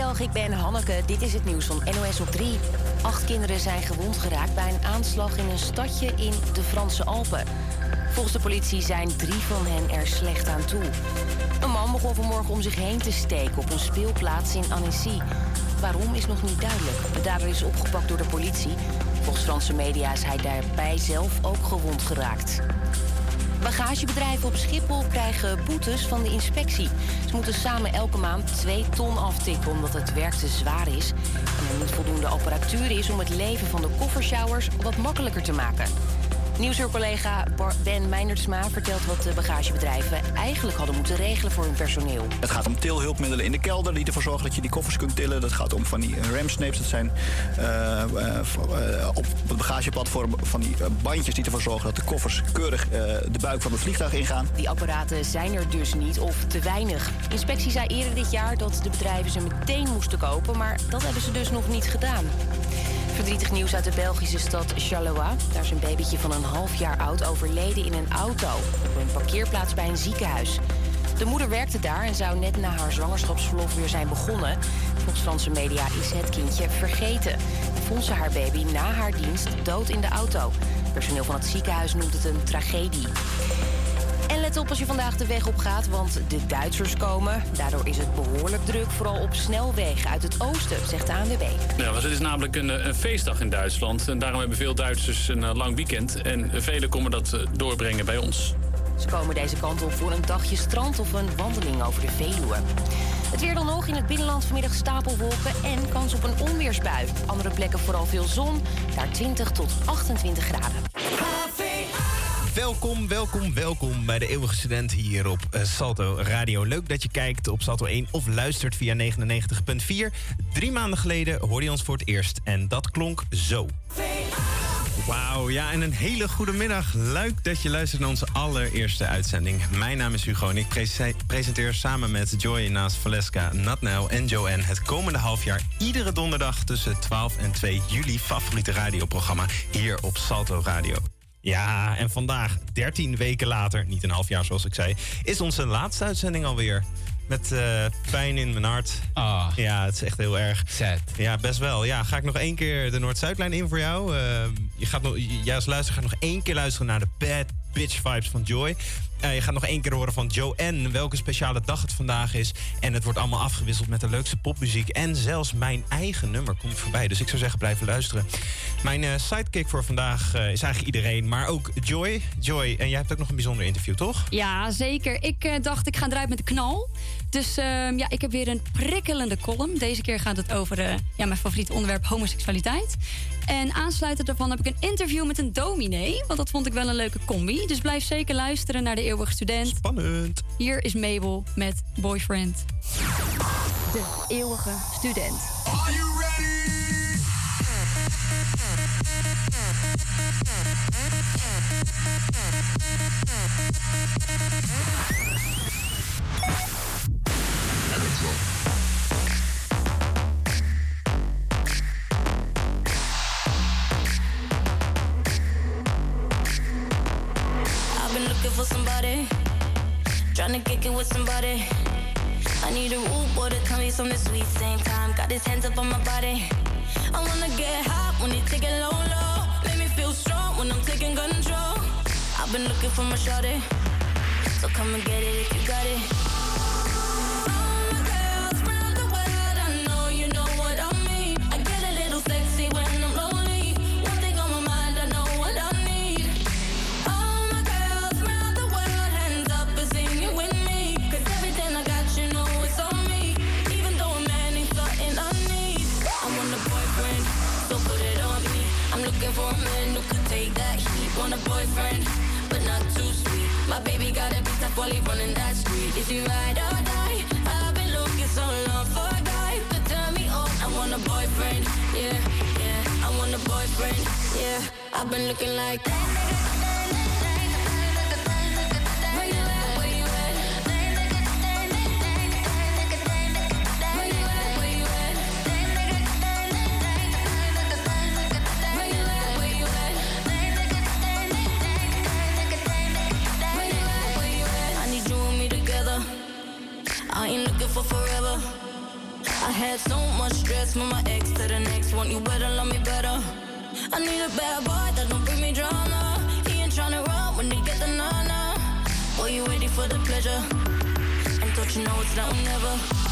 Goedemiddag, ik ben Hanneke. Dit is het nieuws van NOS op 3. Acht kinderen zijn gewond geraakt bij een aanslag in een stadje in de Franse Alpen. Volgens de politie zijn drie van hen er slecht aan toe. Een man begon vanmorgen om zich heen te steken op een speelplaats in Annecy. Waarom is nog niet duidelijk. De dader is opgepakt door de politie. Volgens Franse media is hij daarbij zelf ook gewond geraakt. Bagagebedrijven op Schiphol krijgen boetes van de inspectie. Ze moeten samen elke maand 2 ton aftikken omdat het werk te zwaar is. En er niet voldoende apparatuur is om het leven van de koffershowers wat makkelijker te maken. Nieuwsuurcollega Ben Meinertsma vertelt wat de bagagebedrijven eigenlijk hadden moeten regelen voor hun personeel. Het gaat om tilhulpmiddelen in de kelder die ervoor zorgen dat je die koffers kunt tillen. Dat gaat om van die ramsnapes, dat zijn uh, uh, op het bagageplatform van die bandjes die ervoor zorgen dat de koffers keurig de buik van het vliegtuig ingaan. Die apparaten zijn er dus niet of te weinig. Inspectie zei eerder dit jaar dat de bedrijven ze meteen moesten kopen, maar dat hebben ze dus nog niet gedaan. Verdrietig nieuws uit de Belgische stad Charleroi. Daar is een babytje van een half jaar oud overleden in een auto... op een parkeerplaats bij een ziekenhuis. De moeder werkte daar en zou net na haar zwangerschapsverlof weer zijn begonnen. Volgens Franse media is het kindje vergeten. Vond ze haar baby na haar dienst dood in de auto. Personeel van het ziekenhuis noemt het een tragedie. En let op als je vandaag de weg op gaat, want de Duitsers komen. Daardoor is het behoorlijk druk, vooral op snelwegen uit het oosten, zegt de ANWB. Ja, het is namelijk een, een, feestdag in Duitsland. En daarom hebben veel Duitsers een eh, lang weekend. En velen komen dat eh, doorbrengen bij ons. Ze komen deze kant op voor een dagje strand of een wandeling over de Veluwe. Het weer dan nog in het binnenland vanmiddag stapelwolken en kans op een onweersbui. Andere plekken vooral veel zon, daar 20 tot 28 graden. Welkom, welkom, welkom bij de Eeuwige Student hier op uh, Salto Radio. Leuk dat je kijkt op Salto 1 of luistert via 99.4. Drie maanden geleden hoorde je ons voor het eerst en dat klonk zo. Wauw, ja, en een hele goede middag. Leuk dat je luistert naar onze allereerste uitzending. Mijn naam is Hugo en ik presenteer samen met Joy naast Valeska, Natnel en Joanne het komende halfjaar iedere donderdag tussen 12 en 2 juli favoriete radioprogramma hier op Salto Radio. Ja, en vandaag, 13 weken later, niet een half jaar zoals ik zei, is onze laatste uitzending alweer. Met uh, pijn in mijn hart. Ah. Ja, het is echt heel erg. Sad. Ja, best wel. Ja, ga ik nog één keer de Noord-Zuidlijn in voor jou. Uh, je gaat nog, jij als luisteraar gaat nog één keer luisteren naar de Bad Bitch Vibes van Joy. Uh, je gaat nog één keer horen van Joanne welke speciale dag het vandaag is. En het wordt allemaal afgewisseld met de leukste popmuziek. En zelfs mijn eigen nummer komt voorbij. Dus ik zou zeggen, blijven luisteren. Mijn uh, sidekick voor vandaag uh, is eigenlijk iedereen, maar ook Joy. Joy, en jij hebt ook nog een bijzonder interview, toch? Ja, zeker. Ik dacht, ik ga eruit met de knal. Dus ehm, ja, ik heb weer een prikkelende column. Deze keer gaat het over ja, mijn favoriete onderwerp homoseksualiteit. En aansluitend daarvan heb ik een interview met een dominee. Want dat vond ik wel een leuke combi. Dus blijf zeker luisteren naar de Eeuwige Student. Spannend. Hier is Mabel met Boyfriend. De Eeuwige Student. Are you ready? For somebody. Trying to kick it with somebody. I need a rude boy to tell me something sweet. Same time, got his hands up on my body. I wanna get hot when he take it low, low. Make me feel strong when I'm taking control. I've been looking for my shorty. So come and get it if you got it. Boyfriend, but not too sweet. My baby got a up while he running that street. Is he ride or die? I've been looking so long for a guy to turn me on. I want a boyfriend, yeah, yeah. I want a boyfriend, yeah. I've been looking like that. For forever. I had so much stress from my ex to the next. Want you better, love me better. I need a bad boy that don't bring me drama. He ain't tryna run when he get the nana. Boy, you ready for the pleasure? And don't you know it's now or never?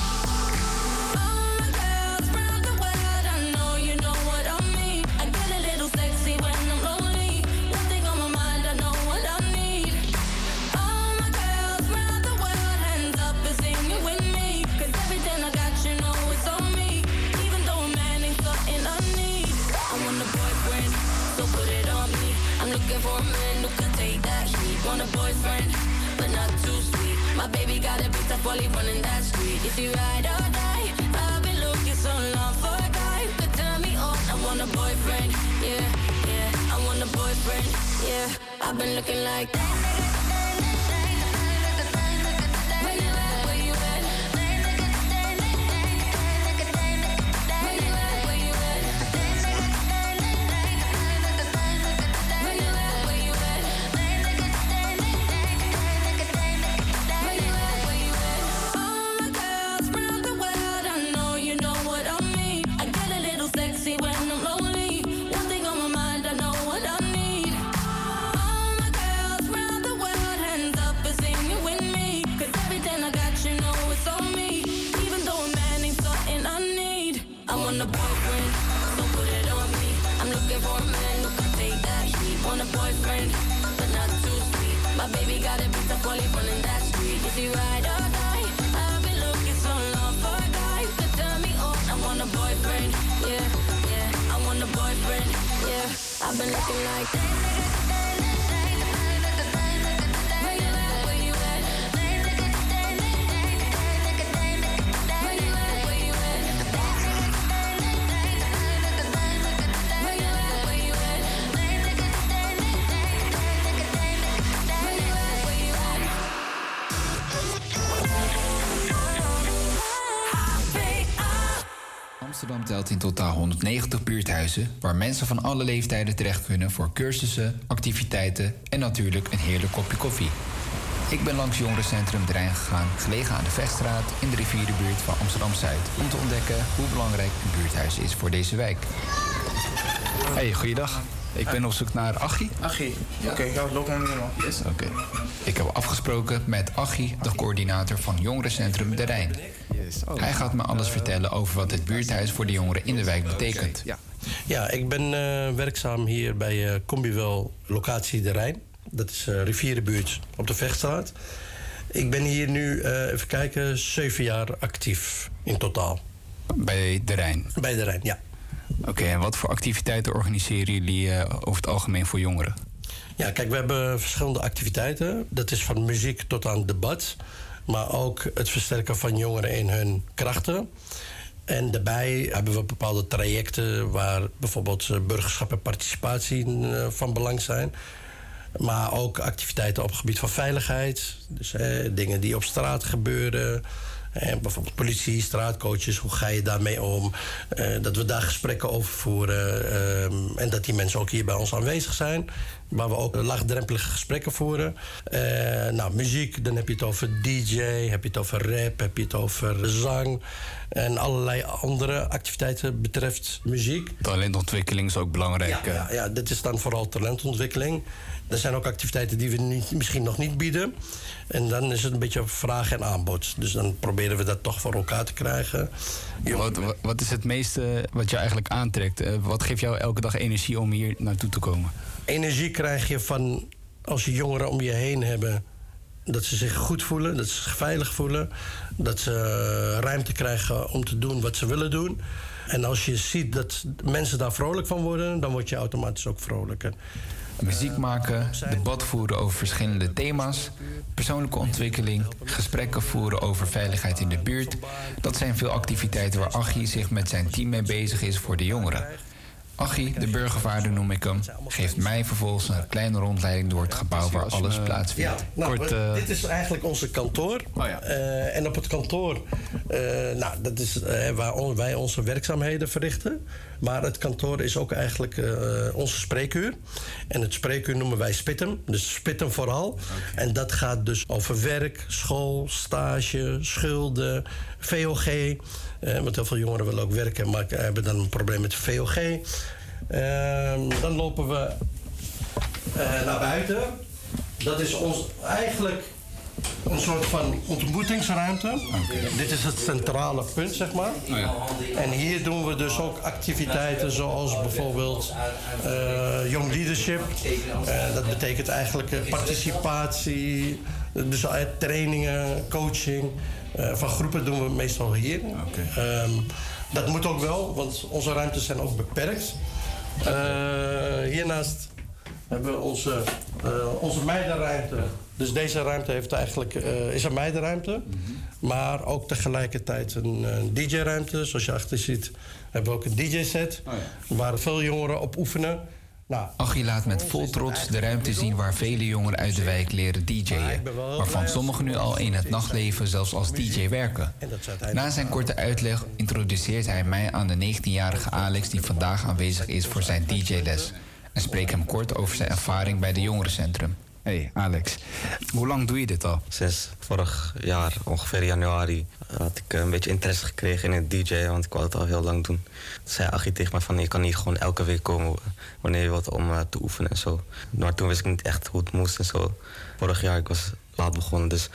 Boyfriend, but not too sweet. My baby got a big tough while he running that street. Is he ride or die? I've been looking so long for a guy who could turn me on. I want a boyfriend, yeah, yeah. I want a boyfriend, yeah. I've been looking like that. 190 buurthuizen waar mensen van alle leeftijden terecht kunnen voor cursussen, activiteiten en natuurlijk een heerlijk kopje koffie. Ik ben langs jongerencentrum De Rijn gegaan, gelegen aan de Vechtstraat in de rivierenbuurt van Amsterdam Zuid, om te ontdekken hoe belangrijk een buurthuis is voor deze wijk. Hey, goeiedag. Ik ben op zoek naar Achie. Achie, oké, ja, loop maar. Yes, oké. Ik heb afgesproken met Achie, de coördinator van jongerencentrum De Rijn. Hij gaat me alles vertellen over wat het buurthuis voor de jongeren in de wijk betekent. Ja, ik ben eh, werkzaam hier bij eh Combiwel locatie De Rijn. Dat is eh rivierenbuurt op de Vechtstraat. Ik ben hier nu, even kijken, zeven jaar actief in totaal. Bij De Rijn? Bij De Rijn, ja. Oké, en wat voor activiteiten organiseren jullie over het algemeen voor jongeren? Ja, kijk, we hebben verschillende activiteiten. Dat is van muziek tot aan debat. Maar ook het versterken van jongeren in hun krachten. En daarbij hebben we bepaalde trajecten waar bijvoorbeeld eh, burgerschap en participatie eh, van belang zijn. Maar ook activiteiten op het gebied van veiligheid. Dus eh, dingen die op straat gebeuren. En bijvoorbeeld politie, straatcoaches, hoe ga je daarmee om? Eh, dat we daar gesprekken over voeren. ehm, en dat die mensen ook hier bij ons aanwezig zijn. Waar we ook laagdrempelige gesprekken voeren. Eh, nou, muziek, dan heb je het over DJ, heb je het over rap, heb je het over zang. En allerlei andere activiteiten betreft muziek. Talentontwikkeling is ook belangrijk. Ja, eh. ja, ja, dit is dan vooral talentontwikkeling. Er zijn ook activiteiten die we niet, misschien nog niet bieden. En dan is het een beetje vraag en aanbod. Dus dan proberen we dat toch voor elkaar te krijgen. Wat, wat, wat is het meeste wat je eigenlijk aantrekt? Eh, wat geeft jou elke dag energie om hier naartoe te komen? Energie krijg je van als je jongeren om je heen hebben. Dat ze zich goed voelen, dat ze zich veilig voelen. Dat ze eh, ruimte krijgen om te doen wat ze willen doen. En als je ziet dat mensen daar vrolijk van worden, dan word je automatisch ook vrolijker. Muziek maken, debat voeren over verschillende thema's, persoonlijke ontwikkeling, gesprekken voeren over veiligheid in de buurt. Dat zijn veel activiteiten waar Achie zich met zijn team mee bezig is voor de jongeren. Achie, de burgervaarder noem ik hem, geeft mij vervolgens een kleine rondleiding door het gebouw waar alles plaatsvindt. Ja, nou, Kort, we- eh, dit is eigenlijk onze kantoor. Eh, en op het kantoor, eh, nou, dat is eh, waar wij onze werkzaamheden verrichten. Maar het kantoor is ook eigenlijk eh, onze spreekuur. En het spreekuur noemen wij Spitten, dus Spitten vooral. En dat gaat dus over werk, school, stage, schulden, VOG. Eh, want heel veel jongeren willen ook werken, maar hebben dan een probleem met VOG. Ehm, dan lopen we eh, naar buiten. Dat is ons eigenlijk een soort van ontmoetingsruimte. Dit is het centrale punt, zeg maar. En hier doen we dus ook activiteiten zoals bijvoorbeeld eh, Young Leadership. Eh, dat betekent eigenlijk eh, participatie, dus eh, trainingen, coaching. Eh, van groepen doen we meestal hier. Ehm, dat moet ook wel, want onze ruimtes zijn ook beperkt. Eh, hiernaast hebben we onze, eh, onze meidenruimte. Dus deze ruimte heeft eigenlijk, is een meidenruimte. Maar ook tegelijkertijd een, een DJ-ruimte. Zoals je achter ziet hebben we ook een DJ-set. Waar veel jongeren op oefenen. Nou, Achie laat met vol trots de ruimte zien waar vele jongeren uit de wijk leren DJ'en. Waarvan sommigen nu al in het nachtleven zelfs als DJ werken. Na zijn korte uitleg introduceert hij mij aan de 19-jarige Alex die vandaag aanwezig is voor zijn DJ-les. En spreekt hem kort over zijn ervaring bij de jongerencentrum. Hey Alex, hoe lang doe je dit al? Sinds vorig jaar, ongeveer januari, had ik een beetje interesse gekregen in het DJ, want ik wou het al heel lang doen. Toen zei Achie tegen van je kan hier gewoon elke week komen wanneer je wilt om eh, te oefenen en zo. Maar toen wist ik niet echt hoe het moest en zo. Vorig jaar, ik was laat begonnen, dus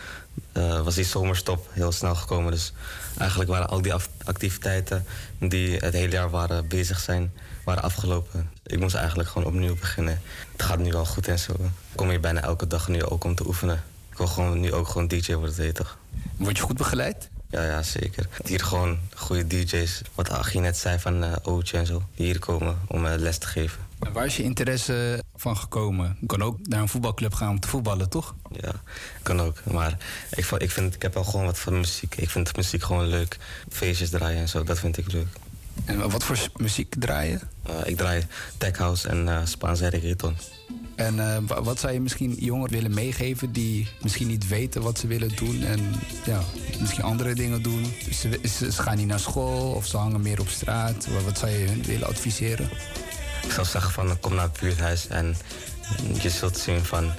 eh, was die zomerstop heel snel gekomen. Dus eigenlijk waren al die activiteiten die het hele jaar waren bezig zijn, waren afgelopen. Ik moest eigenlijk gewoon opnieuw beginnen. Het gaat nu al goed en zo. Ik kom hier bijna elke dag nu ook om te oefenen. Ik wil gewoon, nu ook gewoon DJ worden, weet je toch? Word je goed begeleid? Ja, ja, zeker. Hier gewoon goede DJ's. Wat Achie net zei van eh Ootje en zo. Die hier komen om eh, les te geven. En waar is je interesse van gekomen? Je kan ook naar een voetbalclub gaan om te voetballen, toch? Ja, kan ook. Maar ik, ik, vind, ik heb wel gewoon wat van muziek. Ik vind muziek gewoon leuk. Feestjes draaien en zo, dat vind ik leuk. En wat voor muziek draai je? Eh, ik draai tech house en eh Spaanse reggaeton. En eh, wa- wat zou je misschien jongeren willen meegeven die misschien niet weten wat ze willen doen en ja, misschien andere dingen doen? Ze, ze, ze gaan niet naar school of ze hangen meer op straat. Wat, zou je hun willen adviseren? Ik zou zeggen van kom naar het buurthuis en je zult zien van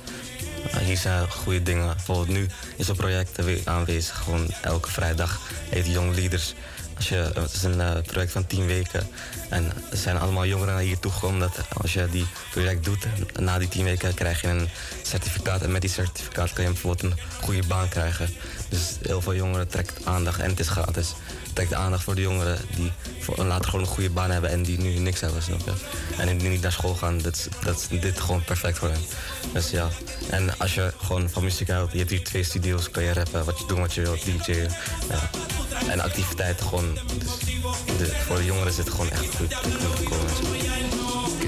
hier zijn goede dingen. Bijvoorbeeld nu is een project aanwezig. Gewoon elke vrijdag heet Young Leaders. Als je, het is een eh, project van 10 weken. En er zijn allemaal jongeren naar hier toegekomen. Dat als je die project doet, na die 10 weken krijg je een certificaat. En met die certificaat kan je bijvoorbeeld een goede baan krijgen. Dus heel veel jongeren trekt aandacht en het is gratis. Trekt aandacht voor de jongeren die voor, later gewoon een goede baan hebben en die nu niks hebben. Snap je? En die niet naar school gaan, dat is, dat is dit gewoon perfect voor hen. Dus ja. En als je gewoon van muziek houdt, je hebt hier twee studio's, kan je rappen, wat je doen wat je wilt, DJ'en. Ja. En activiteiten gewoon. Dus de, voor de jongeren is het gewoon echt goed.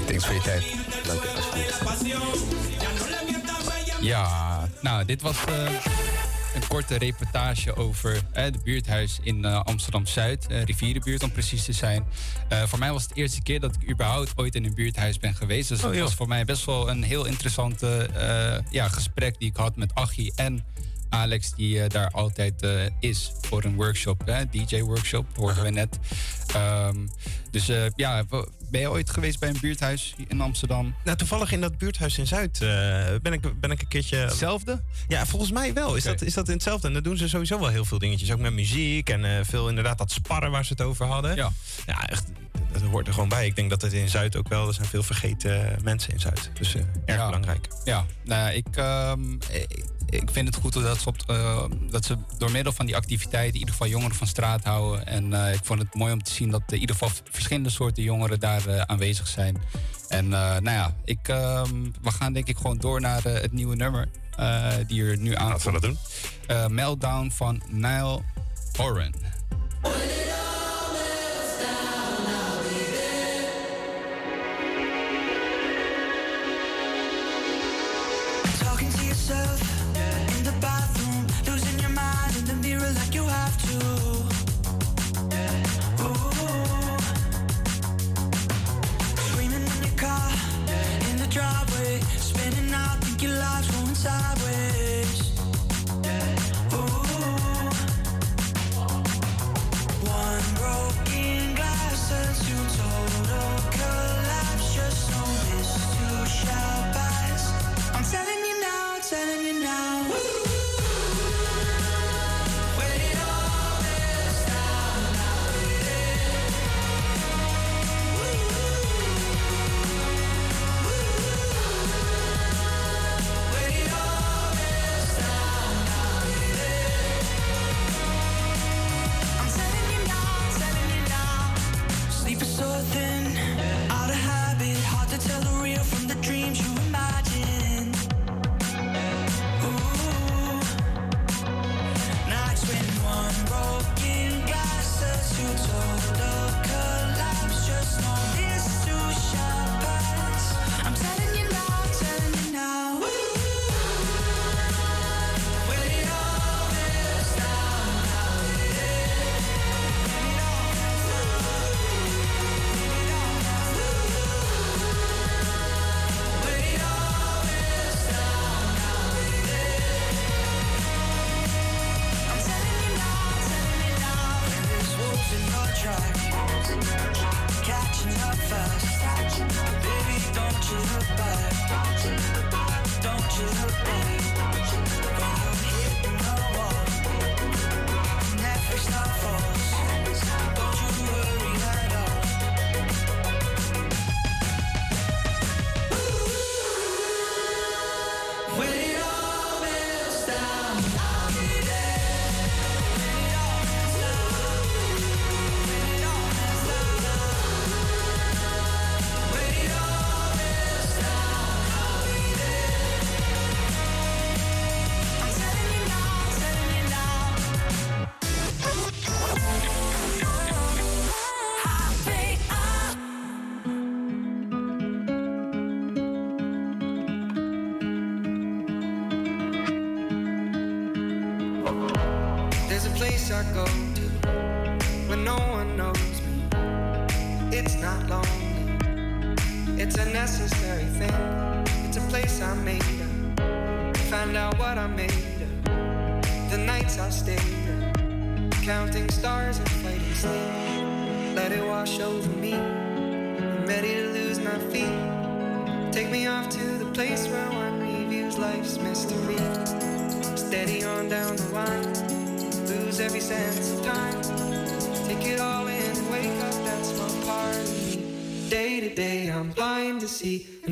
Thanks voor je tijd. Dank je, alsjeblieft. Ja, nou, dit was eh, een korte reportage over eh, de buurthuis in eh, Amsterdam-Zuid, eh, rivierenbuurt om precies te zijn. Voor mij was het de eerste keer dat ik überhaupt ooit in een buurthuis ben geweest. Dus Oh, het joh. was voor mij best wel een heel interessante ja, gesprek die ik had met Achie en Alex, die daar altijd is voor een workshop, DJ-workshop, hoorden we net. Ehm, dus ja, ben je ooit geweest bij een buurthuis in Amsterdam? Nou, toevallig in dat buurthuis in Zuid eh, ben, ik, ben ik een keertje... Hetzelfde? Ja, volgens mij wel. Is, dat, is dat in hetzelfde? En dan doen ze sowieso wel heel veel dingetjes. Ook met muziek en eh, veel inderdaad dat sparren waar ze het over hadden. Ja. Ja, echt. Dat hoort er gewoon bij. Ik denk dat het in Zuid ook wel... Er zijn veel vergeten mensen in Zuid. Dus eh, erg Ja. belangrijk. Ja, nou, ik, ehm, ik, ik vind het goed dat ze, op, eh, dat ze door middel van die activiteiten in ieder geval jongeren van straat houden. En eh, ik vond het mooi om te zien dat in ieder geval verschillende soorten jongeren daar eh, aanwezig zijn. En nou ja, ik, ehm, we gaan denk ik gewoon door naar het nieuwe nummer die er nu aan. Laten we dat doen. Meltdown van Nile Horan.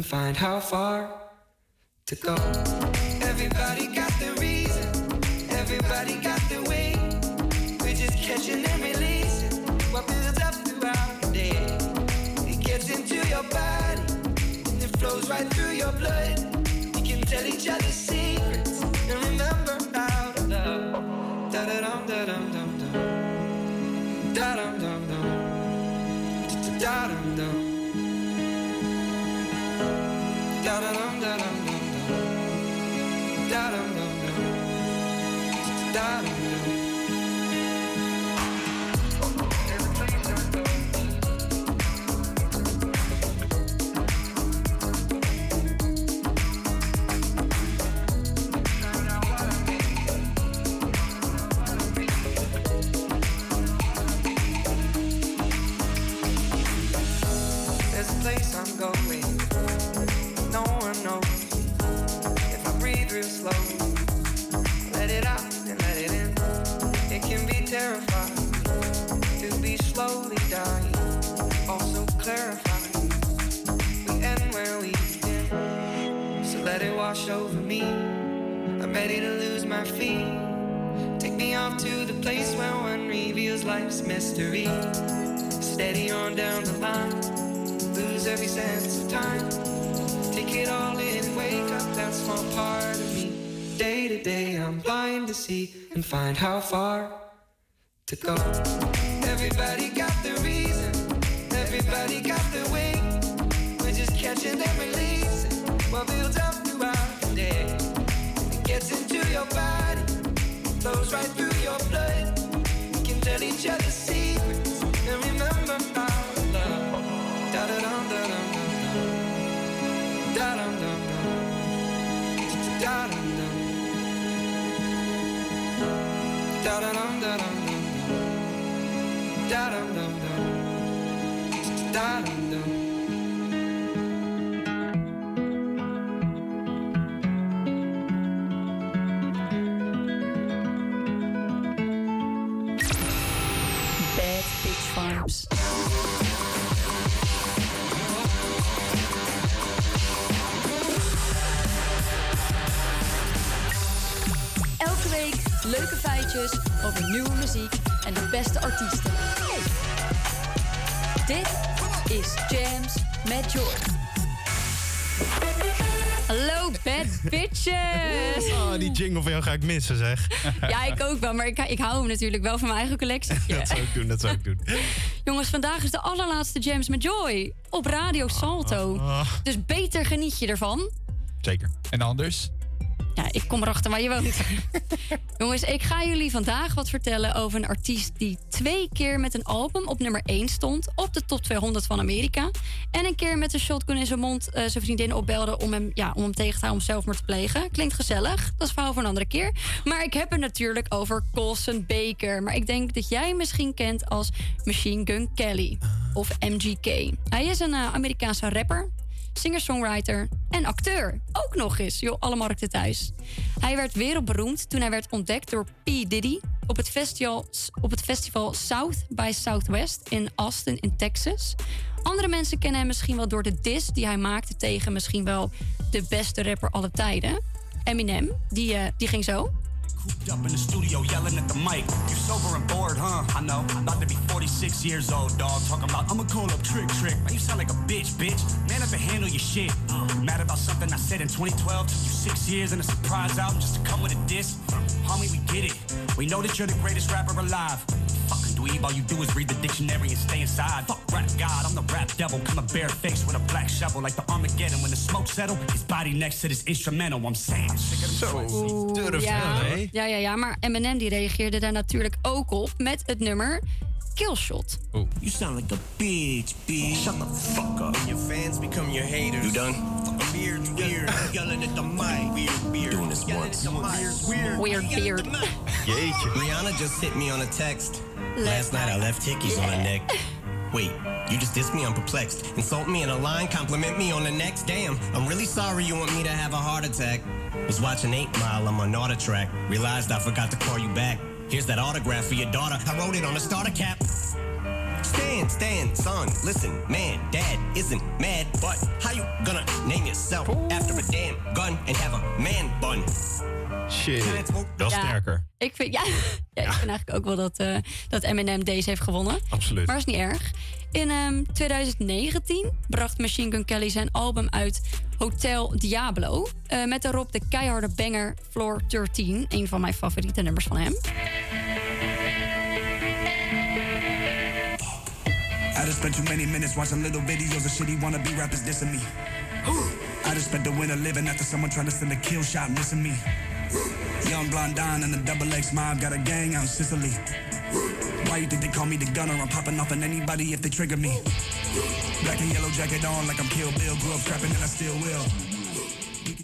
Find how far to go. Wash over me. I'm ready to lose my feet. Take me off to the place where one reveals life's mystery. Steady on down the line lose every sense of time. Take it all in wake up that small part of me. Day to day, I'm blind to see and find how far to go. Everybody got the reason, everybody got the way. We're just catching and releasing what builds up into your body, flows right through your blood. We can tell each other secrets and remember to love. Da dum dum dum. Da dum dum dum. Da dum dum. Da dum dum dum. Da dum dum dum. Da. Oh, die jingle van jou ga ik missen, zeg. Ja, ik ook wel, maar ik, ik hou hem natuurlijk wel van mijn eigen collectie. dat zou ik doen, dat zou ik doen. Jongens, vandaag is de allerlaatste Jams met Joy op Radio Salto. Ah. Dus beter geniet je ervan. Zeker. En anders? Ja, ik kom erachter waar je woont. Jongens, ik ga jullie vandaag wat vertellen over een artiest die twee keer met een album op nummer 1 stond op de top 200 van Amerika. En een keer met een shotgun in zijn mond eh, zijn vriendin opbelde om hem, ja, om hem tegen te houden om zelfmoord te plegen. Klinkt gezellig, dat is verhaal voor een andere keer. Maar ik heb het natuurlijk over Colson Baker. Maar ik denk dat jij hem misschien kent als Machine Gun Kelly of MGK. Hij is een eh, Amerikaanse rapper singer-songwriter en acteur. Ook nog eens, joh, alle markten thuis. Hij werd wereldberoemd toen hij werd ontdekt door P. Diddy op het festival, op het festival South by Southwest in Austin in Texas. Andere mensen kennen hem misschien wel door de diss die hij maakte tegen misschien wel de beste rapper aller tijden. Eminem. Die, eh, die ging zo. Up in the studio yelling at the mic. You sober and bored, huh? I know. I'm About to be 46 years old, dog. Talking about, I'ma call up Trick Trick. Man, you sound like a bitch, bitch. Man up and handle your shit. Mad about something I said in 2012. Took you six years and a surprise album just to come with a diss. Homie, we get it. We know that you're the greatest rapper alive. Fucking dweeb, all you do is read the dictionary and stay inside. Fuck rap god, I'm the rap devil. Coming barefaced with a black shovel like the Armageddon. When the smoke settle, his body next to this instrumental. I'm saying, I'm sick of them Oeh, ja. Ja, ja, ja. Maar Eminem die reageerde daar natuurlijk ook op met het nummer Killshot. You sound like a bitch, bitch. Shut the fuck up. Your fans become your haters. You done? Weird, weird. Yelling at the mic. Weird, weird. Doing this once. Weird, Weird beard. Rihanna just hit me on a text. Last night I left hickeys on her neck. Wait, you just dissed me? I'm perplexed. Insult me in a line, compliment me on the next. Damn, I'm really sorry you want me to have a heart attack. Was watching 8 Mile, I'm on auto track. Realized I forgot to call you back. Here's that autograph for your daughter. I wrote it on a starter cap. Stand, stand, son, listen, man, dad isn't mad, but how you gonna name yourself after a damn gun and have a man bun? Shit. Dat is Ja. sterker. Ik vind, ja, ja, ik vind eigenlijk ook wel dat, eh, dat Eminem deze heeft gewonnen. Absoluut. Maar is niet erg. In ehm, 2019 bracht Machine Gun Kelly zijn album uit Hotel Diablo. eh, met daarop de keiharde banger Floor 13. Een van mijn favoriete nummers van hem. I just spent too many minutes watching little videos of shitty wannabe rappers dissing me. I just spent the winter living after someone trying to send a kill shot missing me. Young blonde and a double X mob got a gang out in Sicily. Why you think they call me the gunner? I'm popping off on anybody if they trigger me. Black and yellow jacket on like I'm Kill Bill. Grew up trapping and I still will.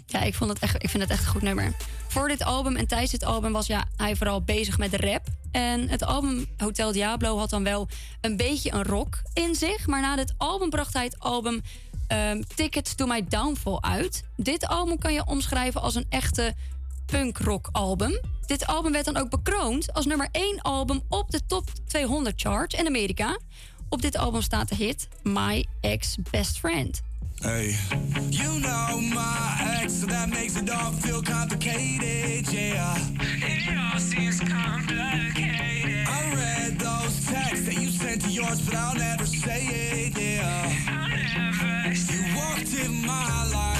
Ja, ik, vond het echt, ik vind het echt een goed nummer. Voor dit album en tijdens dit album was ja, hij vooral bezig met de rap. En het album Hotel Diablo had dan wel een beetje een rock in zich. Maar na dit album bracht hij het album ehm, Ticket to My Downfall uit. Dit album kan je omschrijven als een echte punk-rock album. Dit album werd dan ook bekroond als nummer 1 album op de top 200 chart in Amerika. Op dit album staat de hit My Ex Best Friend. Hey, you know my ex, so that makes it all feel complicated, yeah. It all seems complicated. I read those texts that you sent to yours, but I'll never say it, yeah. You walked in my life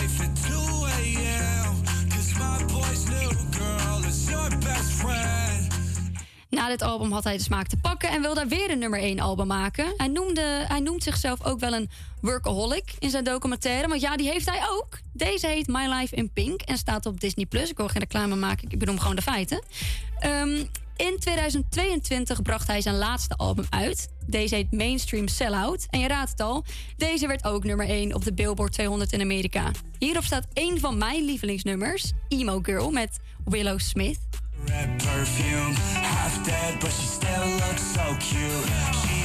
Na dit album had hij de smaak te pakken en wilde weer een nummer 1 album maken. Hij, noemde, hij noemt zichzelf ook wel een workaholic in zijn documentaire. Want ja, die heeft hij ook. Deze heet My Life in Pink en staat op Disney+. Plus. Ik wil geen reclame maken, ik bedoel gewoon de feiten. Ehm, in 2022 bracht hij zijn laatste album uit. Deze heet Mainstream Sellout. En je raadt het al, deze werd ook nummer 1 op de Billboard 200 in Amerika. Hierop staat één van mijn lievelingsnummers, Emo Girl met Willow Smith. Red perfume, half dead, but she still looks so cute. She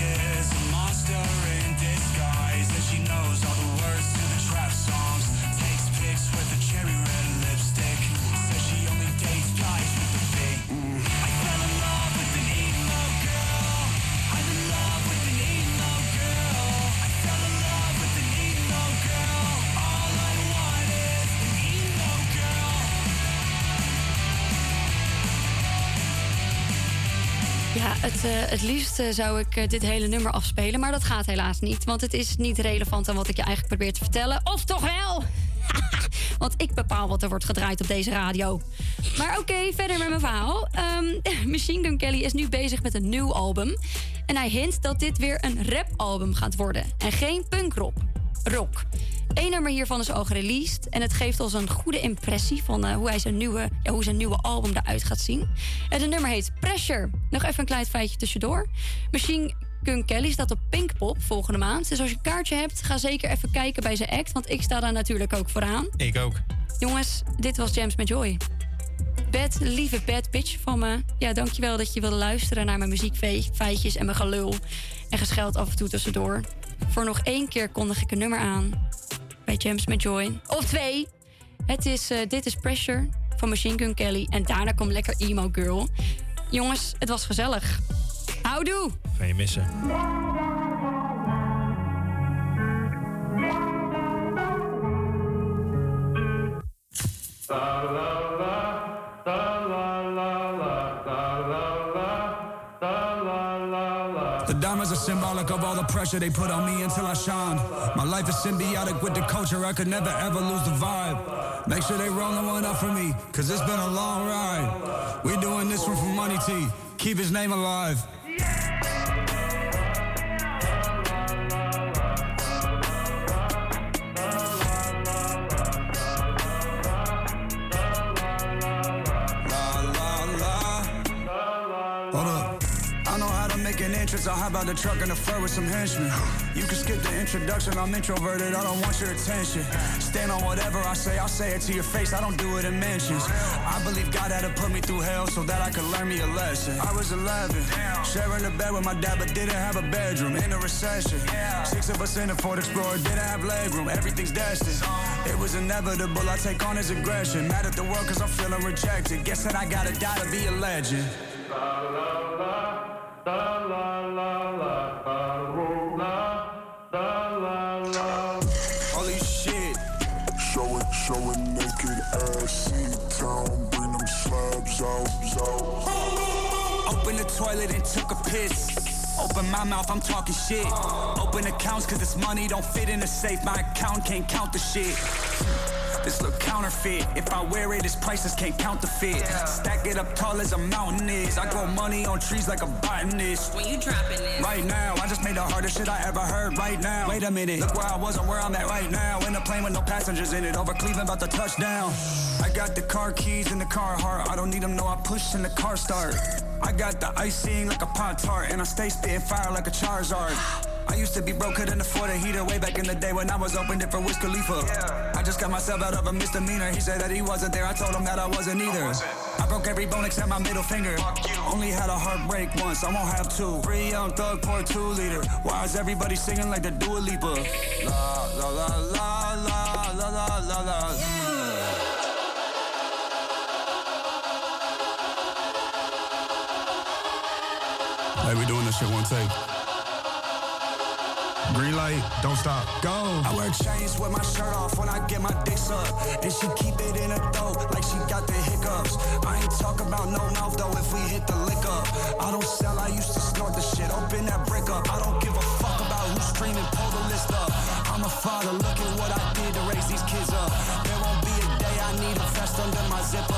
Ja, het, eh, het liefst eh, zou ik eh, dit hele nummer afspelen, maar dat gaat helaas niet. Want het is niet relevant aan wat ik je eigenlijk probeer te vertellen. Of toch wel? want ik bepaal wat er wordt gedraaid op deze radio. Maar oké, verder met mijn verhaal. Ehm, Machine Gun Kelly is nu bezig met een nieuw album. En hij hint dat dit weer een rapalbum gaat worden. En geen punkrock. Rock. Eén nummer hiervan is al gereleased. En het geeft ons een goede impressie van eh, hoe, hij zijn nieuwe, ja, hoe zijn nieuwe album eruit gaat zien. En het nummer heet Pressure. Nog even een klein feitje tussendoor. Machine Gun Kelly staat op Pinkpop volgende maand. Dus als je een kaartje hebt, ga zeker even kijken bij zijn act. Want ik sta daar natuurlijk ook vooraan. Ik ook. Jongens, dit was James met Joy. Bad, lieve bad bitch van me. Ja, dankjewel dat je wilde luisteren naar mijn muziekfeitjes en mijn gelul. En gescheld af en toe tussendoor. Voor nog één keer kondig ik een nummer aan. Bij James met Joy. Of twee. Het is eh, Dit is Pressure van Machine Gun Kelly. En daarna komt lekker Emo Girl. Jongens, het was gezellig. Houdoe! Ga je missen. Of all the pressure they put on me until I shine. My life is symbiotic with the culture, I could never ever lose the vibe. Make sure they rolling one up for me, cause it's been a long ride. We doing this one for Money T, keep his name alive. I'll hop out the truck in the fur with some henchmen. You can skip the introduction. I'm introverted. I don't want your attention. Stand on whatever I say. I'll say it to your face. I don't do it in mentions. I believe God had to put me through hell so that I could learn me a lesson. I was 11, sharing a bed with my dad, but didn't have a bedroom. In a recession, six of us in a Ford Explorer didn't have legroom. Everything's destined. It was inevitable. I take on his aggression. Mad at the world cause I'm feeling rejected. Guess that I gotta die to be a legend. Holy shit. Show it, show it naked ass, see town, bring them slabs out, out. Open the toilet and took a piss. Open my mouth, I'm talking shit. Open accounts cause this money don't fit in a safe. My account can't count the shit. This look counterfeit. If I wear it, its prices can't count the fit. Stack it up tall as a mountain is. I grow money on trees like a botanist. When you dropping it? Right now, I just made the hardest shit I ever heard. Right now, wait a minute. Look where I was and where I'm at right now. In a plane with no passengers in it. Over Cleveland, about to touch down. I got the car keys in the car heart. I don't need them, no, I push in the car start. I got the icing like a pot tart, and I stay spitting fire like a Charizard. I used to be broke, couldn't afford a heater way back in the day when I was open it for Wiz Khalifa. I just got myself out of a misdemeanor. He said that he wasn't there. I told him that I wasn't either. I, broke every bone except my middle finger. Only had a heartbreak once. I won't have two. Free young thug for a two liter. Why is everybody singing like the Dua Lipa? La la la la la la la la. Yeah. Hey, we doing this shit one take. Green light, don't stop, go. I wear chains with my shirt off when I get my dick sucked. And she keep it in her throat like she got the hiccups. I ain't talk about no mouth though if we hit the lick up. I don't sell, I used to snort the shit. Open that brick up. I don't give a fuck about who's streaming, pull the list up. I'm a father, look at what I did to raise these kids up. There won't be a day I need a vest under my zipper.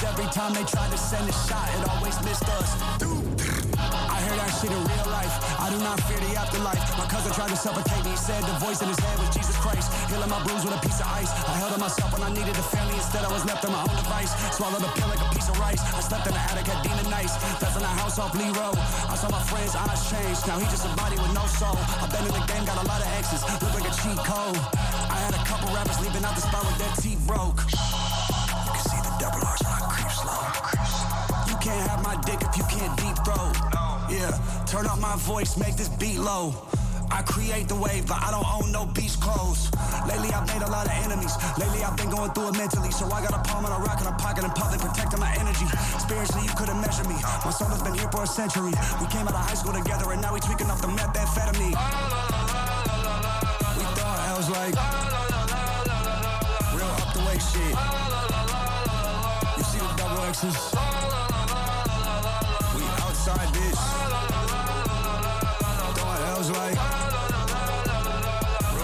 Cause every time they tried to send a shot, it always missed us. I hear that shit in real life. I do not fear the afterlife. My cousin tried to suffocate me. He said the voice in his head was Jesus Christ. Healing my bruise with a piece of ice. I held on myself when I needed a family. Instead, I was left on my own device. Swallowed a pill like a piece of rice. I slept in the attic at Demon Nights. Left in the house off Lee Road. I saw my friend's eyes change. Now he just a body with no soul. I've been in the game, got a lot of exes. Look like a cheat code. I had a couple rappers leaving out the spot with their teeth broke. Can't have my dick if you can't deep throat. Yeah, turn up my voice, make this beat low. I create the wave, but I don't own no beach clothes. Lately, I've made a lot of enemies. Lately, I've been going through it mentally. So I got a palm and a rock in a pocket in public, protecting my energy. Spiritually, you couldn't measure me. My soul has been here for a century. We came out of high school together, and now we tweaking off the methamphetamine. We thought I was like real up the way shit. You see the double X's? Outside this.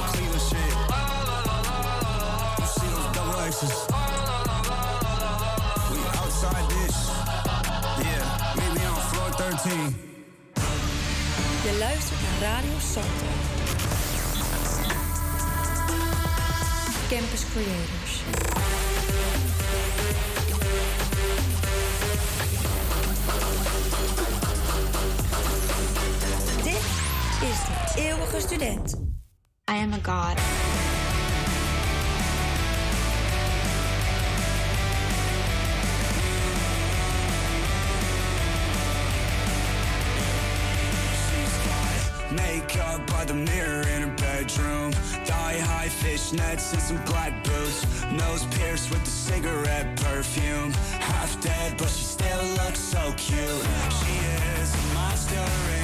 Like shit. We outside this. Yeah, me on floor 13. Je luistert naar Radio Salto. Campus Creators. Eeuwige student. I am a god. Makeup by the mirror in her bedroom. Thigh high fishnets and some black boots. Nose pierced with the cigarette perfume. Half dead, but she still looks so cute. She is a monster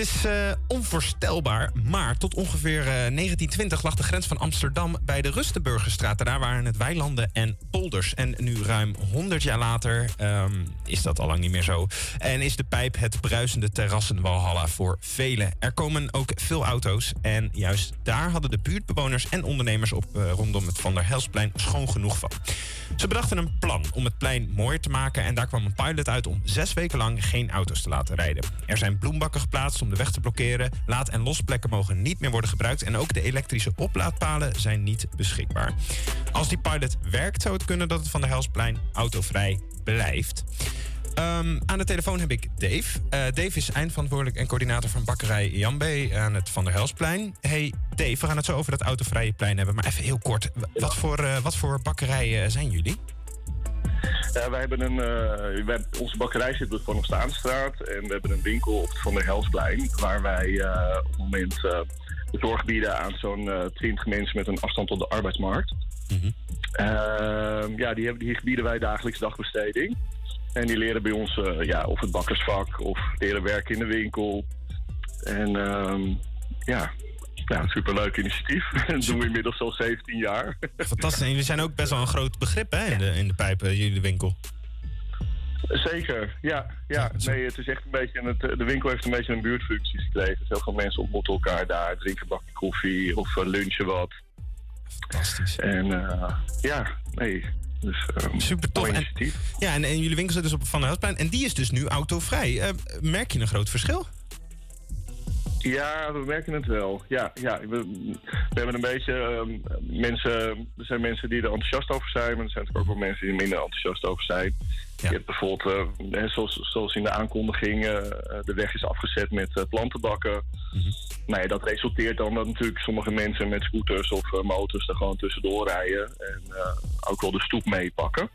is eh, onvoorstelbaar, maar tot ongeveer eh, 1920 lag de grens van Amsterdam bij de Rustenburgerstraat. Daar waren het weilanden en En nu ruim 100 jaar later ehm, is dat al lang niet meer zo. En is de pijp het bruisende terrassenwalhalla voor velen. Er komen ook veel auto's. En juist daar hadden de buurtbewoners en ondernemers op eh, rondom het Van der Helsplein schoon genoeg van. Ze bedachten een plan om het plein mooier te maken. En daar kwam een pilot uit om zes weken lang geen auto's te laten rijden. Er zijn bloembakken geplaatst om de weg te blokkeren. Laad- en losplekken mogen niet meer worden gebruikt. En ook de elektrische oplaadpalen zijn niet beschikbaar. Als die pilot werkt, zou het kunnen dat het Van der Helsplein autovrij blijft. Ehm, aan de telefoon heb ik Dave. Eh, Dave is eindverantwoordelijk en coördinator van bakkerij Jambe aan het Van der Helsplein. Hey Dave, we gaan het zo over dat autovrije plein hebben. Maar even heel kort, w- wat voor, eh, wat voor bakkerijen zijn jullie? Ja, wij hebben een, eh, wij, onze bakkerij zit op de Van der Staanstraat en we hebben een winkel op het Van der Helsplein waar wij eh, op het moment eh, de zorg bieden aan zo'n eh 20 mensen met een afstand tot de arbeidsmarkt. Ehm, ja, die, hebben, die bieden wij dagelijks dagbesteding. En die leren bij ons eh, ja, of het bakkersvak of leren werken in de winkel. En ehm, ja, ja, superleuk initiatief. Dat doen we inmiddels al 17 jaar. Fantastisch. En jullie zijn ook best wel een groot begrip hè, in, de, in de pijp, eh, jullie winkel. Zeker, ja. ja. Nee, het is echt een beetje, het, de winkel heeft een beetje een buurtfunctie gekregen. Dus heel veel mensen ontmoeten elkaar daar, drinken een bakje koffie of eh, lunchen wat. Fantastisch. En eh, ja, nee, dus ehm, Super tof. En, ja, en, en jullie winkel zit dus op Van der Helsplein. En die is dus nu autovrij. Eh, merk je een groot verschil? Ja, we merken het wel. Ja, ja. We, we hebben een beetje ehm, mensen. Er zijn mensen die er enthousiast over zijn, maar er zijn natuurlijk ook wel mensen die er minder enthousiast over zijn. Je hebt bijvoorbeeld, eh, zoals, zoals in de aankondiging, eh, de weg is afgezet met uh, plantenbakken. Nou ja, dat resulteert dan dat natuurlijk sommige mensen met scooters of eh, motors er gewoon tussendoor rijden en eh, ook wel de stoep meepakken.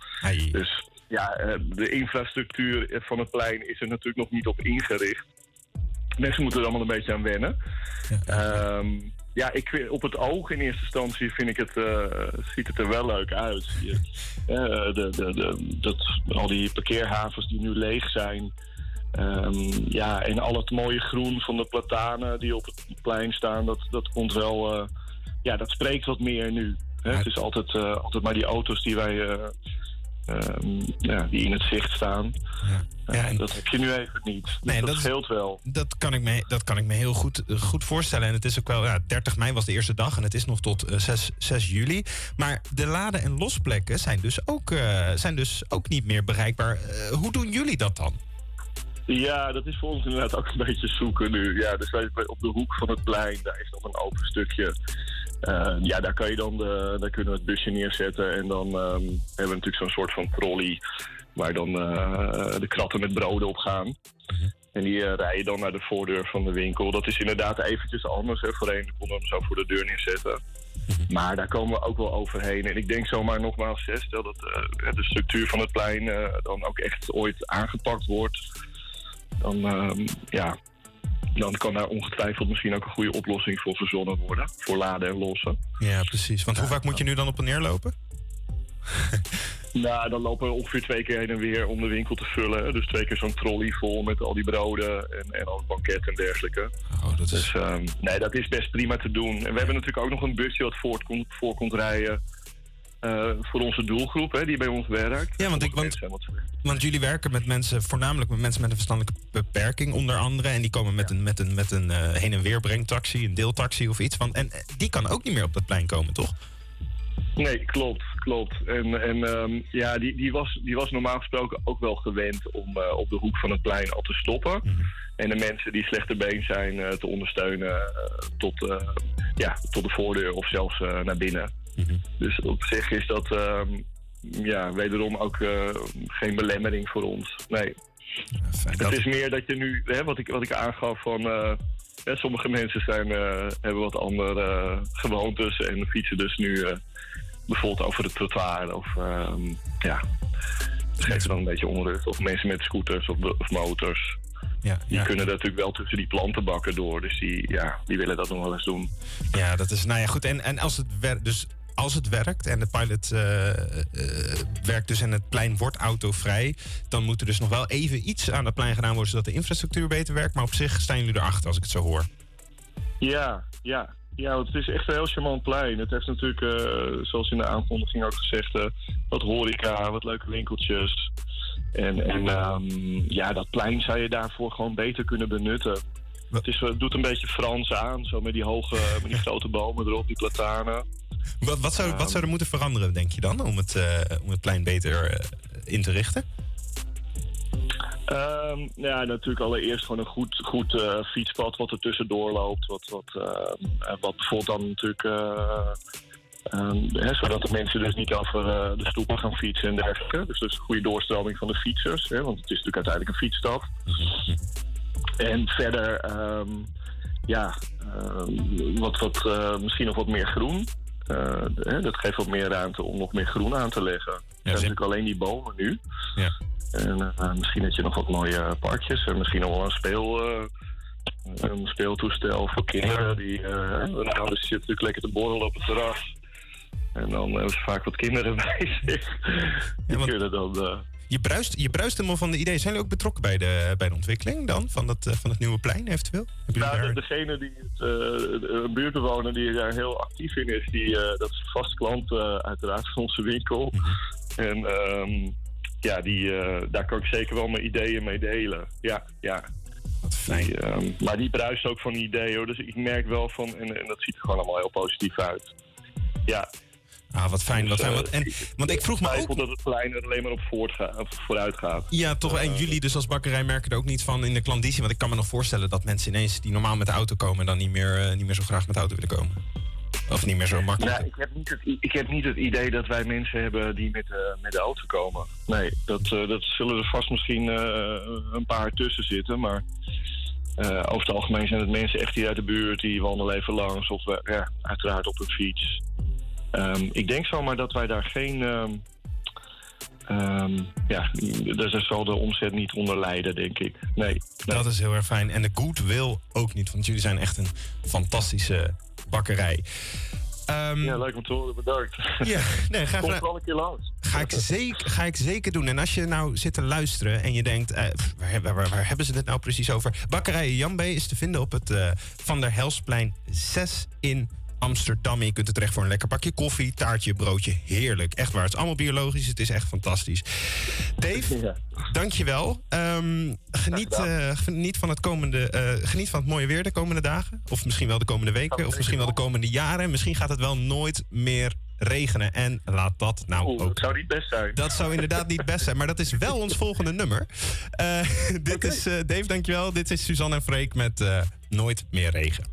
Dus ja, eh, de infrastructuur van het plein is er natuurlijk nog niet op ingericht. Mensen moeten er allemaal een beetje aan wennen. Ehm, ja, ik, op het oog in eerste instantie vind ik het, eh, ziet het er wel leuk uit. Je, eh, de, de, de, dat, al die parkeerhavens die nu leeg zijn. Ehm, ja, en al het mooie groen van de platanen die op het plein staan, dat, dat komt wel. eh, ja, dat spreekt wat meer nu. Hè? Het is altijd, altijd maar die auto's die wij. Eh, ehm, ja, die in het zicht staan. Eh, dat heb je nu even niet. Dus Nee, dat, scheelt wel. Dat kan ik me, dat kan ik me heel goed, eh, goed voorstellen. En het is ook wel, ja, 30 mei was de eerste dag en het is nog tot eh, 6, 6 juli. Maar de laden- en losplekken zijn dus ook, zijn dus ook niet meer bereikbaar. Hoe doen jullie dat dan? Ja, dat is voor ons inderdaad ook een beetje zoeken nu. Ja, dus wij- op de hoek van het plein, daar is nog een open stukje. Eh, ja, daar, kan je dan de, daar kunnen we het busje neerzetten. En dan ehm, hebben we natuurlijk zo'n soort van trolley... waar dan eh, de kratten met broden op gaan. En die eh, rijden dan naar de voordeur van de winkel. Dat is inderdaad eventjes anders. Hè. Voorheen konden we hem zo voor de deur neerzetten. Maar daar komen we ook wel overheen. En ik denk zomaar nogmaals, hè, stel dat eh, de structuur van het plein eh, dan ook echt ooit aangepakt wordt. Dan, ehm, ja, dan kan daar ongetwijfeld misschien ook een goede oplossing voor verzonnen worden. Voor laden en lossen. Ja, precies. Want hoe vaak moet je nu dan op en neer lopen? Nou, dan lopen we ongeveer twee keer heen en weer om de winkel te vullen. Dus twee keer zo'n trolley vol met al die broden en, en al het banket en dergelijke. Oh, dat is... Dus ehm, nee, dat is best prima te doen. En we hebben natuurlijk ook nog een busje wat voort komt, voor komt rijden. Eh, voor onze doelgroep, hè, die bij ons werkt. Ja, want, ik, want, want jullie werken met mensen, voornamelijk met mensen met een verstandelijke beperking, onder andere. En die komen met een, met een, met een eh, heen- en weer brengtaxi, een deeltaxi of iets. Want, en eh, die kan ook niet meer op dat plein komen, toch? Nee, klopt, klopt. En, en ehm, ja, die, die, was, die was normaal gesproken ook wel gewend om op de hoek van het plein al te stoppen. En de mensen die slechter been zijn te ondersteunen tot, ja, tot de voordeur of zelfs naar binnen. Dus op zich is dat ehm, ja, wederom ook eh, geen belemmering voor ons. Nee. het is meer dat je nu, hè, wat, ik, wat ik aangaf van. eh, sommige mensen zijn, eh, hebben wat andere gewoontes en fietsen dus nu bijvoorbeeld over het trottoir. Of ehm, ja, dat geeft dan een beetje onrust. Of mensen met scooters of, of motors. Ja, Die ja. kunnen natuurlijk wel tussen die plantenbakken door. Dus die, ja, die willen dat nog wel eens doen. Ja, dat is, nou ja, goed. En, en als het werkt, dus als het werkt en de pilot eh, eh, werkt dus en het plein wordt autovrij, dan moet er dus nog wel even iets aan het plein gedaan worden zodat de infrastructuur beter werkt. Maar op zich staan jullie erachter als ik het zo hoor. Ja, ja. Ja, het is echt een heel charmant plein. Het heeft natuurlijk, eh, zoals in de aankondiging ook gezegd, wat horeca, wat leuke winkeltjes. En, en ehm, ja, dat plein zou je daarvoor gewoon beter kunnen benutten. Het, is, het doet een beetje Frans aan, zo met die hoge, met die grote bomen erop, die platanen. Wat, wat, zou, wat zou er moeten veranderen, denk je dan, om het, eh, om het plein beter eh, in te richten? Ehm, ja, natuurlijk allereerst gewoon een goed, goed eh, fietspad wat er tussendoor loopt. Wat, wat, ehm, eh, wat bijvoorbeeld dan natuurlijk... eh, ehm, hè, zodat de mensen dus niet over eh, de stoepen gaan fietsen en dergelijke. Dus, dus een goede doorstroming van de fietsers. Hè, want het is natuurlijk uiteindelijk een fietsstad. En verder, ehm, ja, ehm, wat, wat, eh, misschien nog wat meer groen. Eh, hè, dat geeft wat meer ruimte om nog meer groen aan te leggen. Er zijn natuurlijk alleen die bomen nu. Ja. En eh, misschien dat je nog wat mooie parkjes en misschien nog wel een speel. een speeltoestel voor kinderen. Die, ouders zitten natuurlijk lekker te borrelen op het terras. En dan hebben ze vaak wat kinderen bij zich. Die kunnen dan... Je bruist, je bruist helemaal van de ideeën. Zijn jullie ook betrokken bij de, bij de ontwikkeling dan van, dat, eh, van het nieuwe plein eventueel? Nou, daar- de- degene die het, eh, een buurtbewoner die daar heel actief in is, die, eh, dat is vast klant uiteraard van onze winkel. En ehm, ja, die, daar kan ik zeker wel mijn ideeën mee delen. Ja, ja. Wat fijn. Die, ehm, maar die bruist ook van ideeën hoor. Dus ik merk wel van, en, en dat ziet er gewoon allemaal heel positief uit. Ja. Ah, wat fijn. Wat fijn. eh, Wat, en, want ik vroeg me ook... dat het plein er alleen maar op voortga- vooruit gaat. Ja, toch. En jullie dus als bakkerij merken er ook niet van in de klandizie. Want ik kan me nog voorstellen dat mensen ineens die normaal met de auto komen... dan niet meer, eh, niet meer zo graag met de auto willen komen. Of niet meer zo makkelijk. Nou, ik, heb niet het, ik heb niet het idee dat wij mensen hebben die met, eh, met de auto komen. Nee, dat, eh, dat zullen er vast misschien eh, een paar tussen zitten. Maar eh, over het algemeen zijn het mensen echt hier uit de buurt. Die wandelen even langs of eh, ja, uiteraard op een fiets. Ehm, ik denk zomaar dat wij daar geen... ehm, ja, daar zal de omzet niet onder lijden, denk ik. Nee. Dat is heel erg fijn. En de goodwill ook niet, want jullie zijn echt een fantastische bakkerij. Ehm, Ja, leuk om te horen. Bedankt. Ja, nee, graag Kom gedaan. wel een keer langs. Ga ik, zeker, ga ik zeker doen. En als je nou zit te luisteren en je denkt... eh, waar, hebben- waar, waar hebben ze het nou precies over? Bakkerij Jan B. is te vinden op het eh, Van der Helsplein 6 in Amsterdam. En je kunt er terecht voor een lekker bakje koffie, taartje, broodje. Heerlijk. Echt waar. Het is allemaal biologisch. Het is echt fantastisch. Dave, dankjewel. Ehm geniet, eh, geniet, van het komende, eh, geniet van het mooie weer de komende dagen. Of misschien wel de komende weken. Of misschien wel de komende jaren. Misschien gaat het wel nooit meer regenen. En laat dat nou ook. Dat zou niet best zijn. Dat zou inderdaad niet best zijn, maar dat is wel ons volgende nummer. Eh, dit is eh, Dave, dankjewel. Dit is Suzanne en Freek met Nooit meer regen.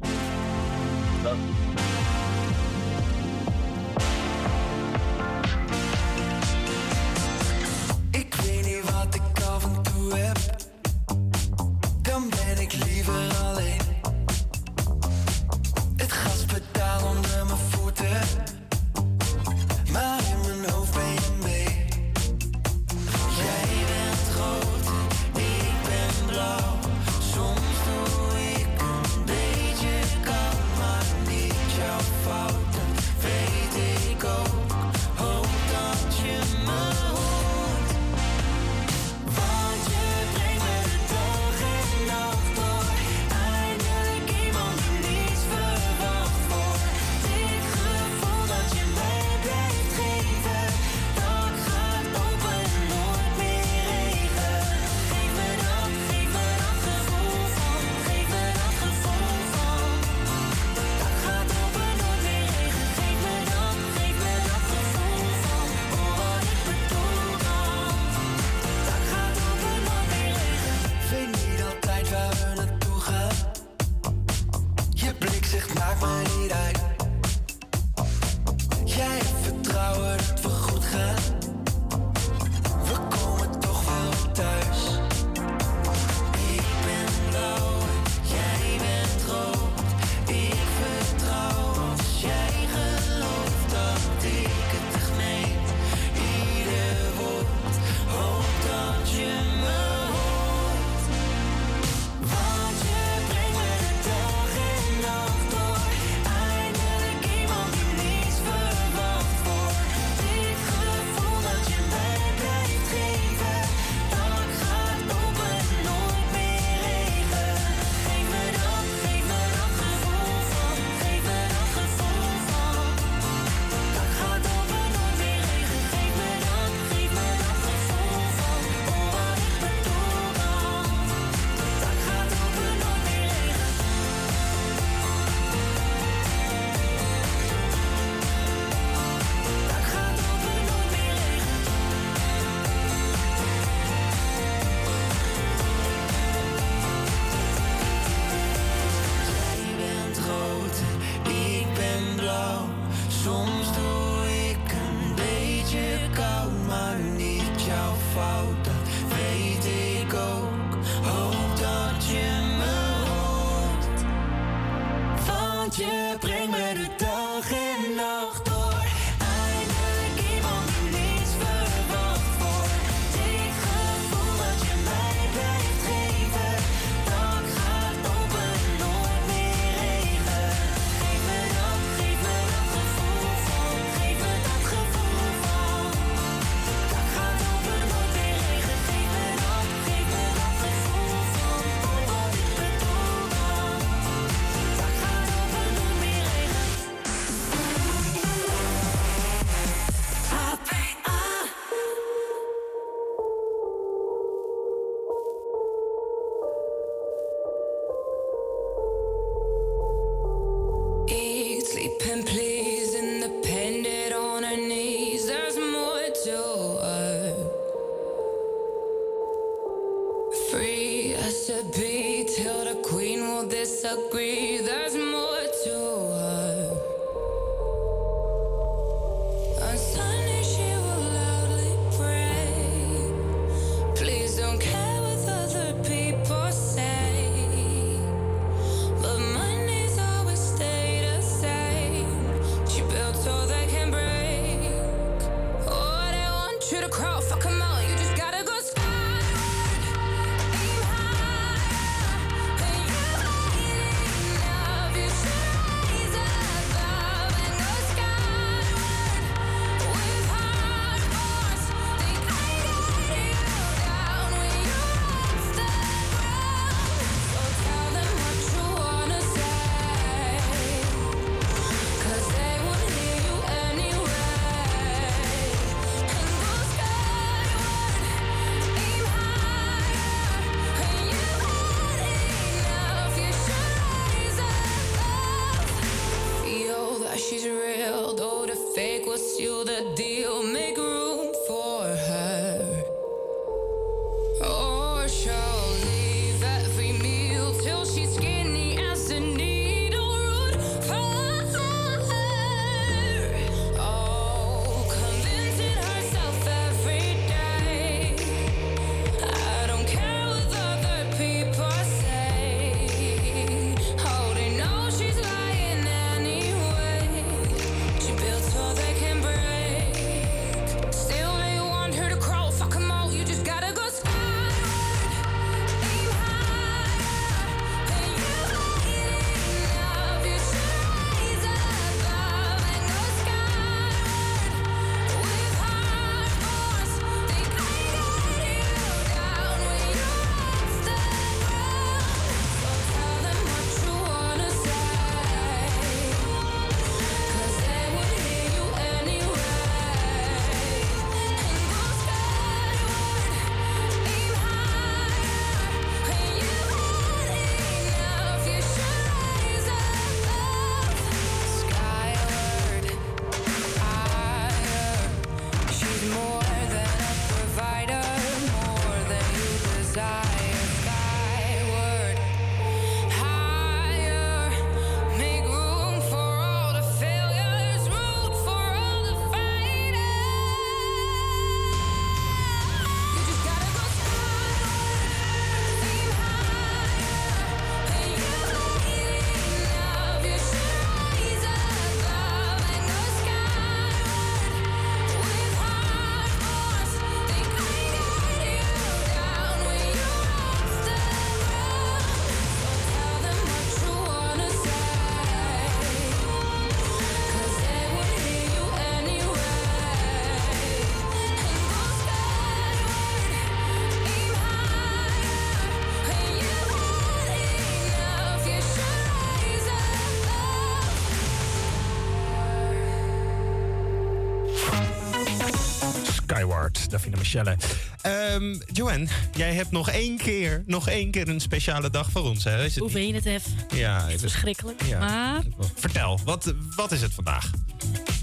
Ehm Joanne, jij hebt nog één keer, nog één keer een speciale dag voor ons. Hè? Is het Hoe vind je het, Hef? Ja, het is Verschrikkelijk. Ja. Maar Vertel, wat, wat is het vandaag?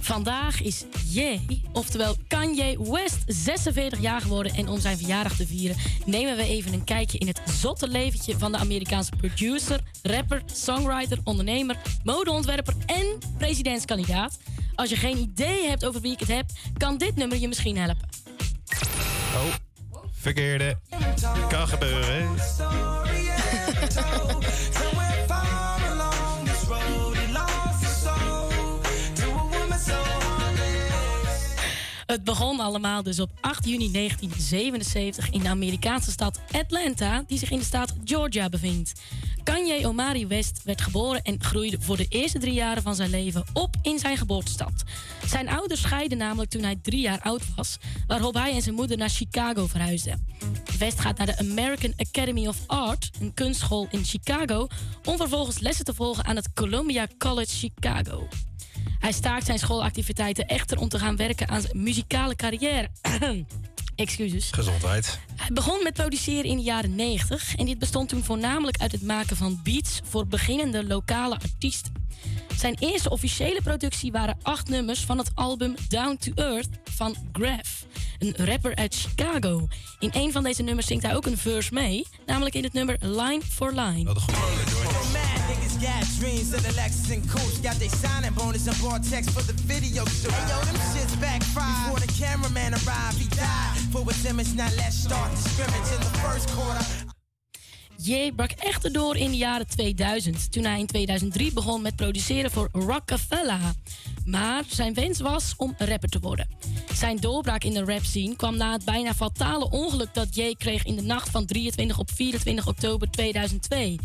vandaag is Ye, oftewel Kanye West, 46 jaar geworden. En om zijn verjaardag te vieren nemen we even een kijkje in het zotte leventje van de Amerikaanse producer, rapper, songwriter, ondernemer, modeontwerper en presidentskandidaat. Als je geen idee hebt over wie ik het heb, kan dit nummer je misschien helpen. Oh, verkeerde. Kan gebeuren. Het begon allemaal dus op 8 juni 1977 in de Amerikaanse stad Atlanta, die zich in de staat Georgia bevindt. Kanye Omari West werd geboren en groeide voor de eerste drie jaren van zijn leven op in zijn geboortestad. Zijn ouders scheiden namelijk toen hij drie jaar oud was, waarop hij en zijn moeder naar Chicago verhuisden. West gaat naar de American Academy of Art, een kunstschool in Chicago, om vervolgens lessen te volgen aan het Columbia College Chicago. Hij staakt zijn schoolactiviteiten echter om te gaan werken aan zijn muzikale carrière. Excuses. Gezondheid. Hij begon met produceren in de jaren 90 en dit bestond toen voornamelijk uit het maken van beats voor beginnende lokale artiesten. Zijn eerste officiële productie waren acht nummers van het album Down to Earth van Graf, een rapper uit Chicago. In een van deze nummers zingt hij ook een verse mee, namelijk in het nummer Line for Line. Mad niggas the Coach. Got they signing bonus and for the video them shits. Before the cameraman he died. For let's start scrimmage in the first quarter. Ye brak echter door in de jaren 2000, toen hij in 2003 begon met produceren voor Rockefeller. Maar zijn wens was om rapper te worden. Zijn doorbraak in de rap scene kwam na het bijna fatale ongeluk dat Ye kreeg in de nacht van 23 op 24 oktober 2002.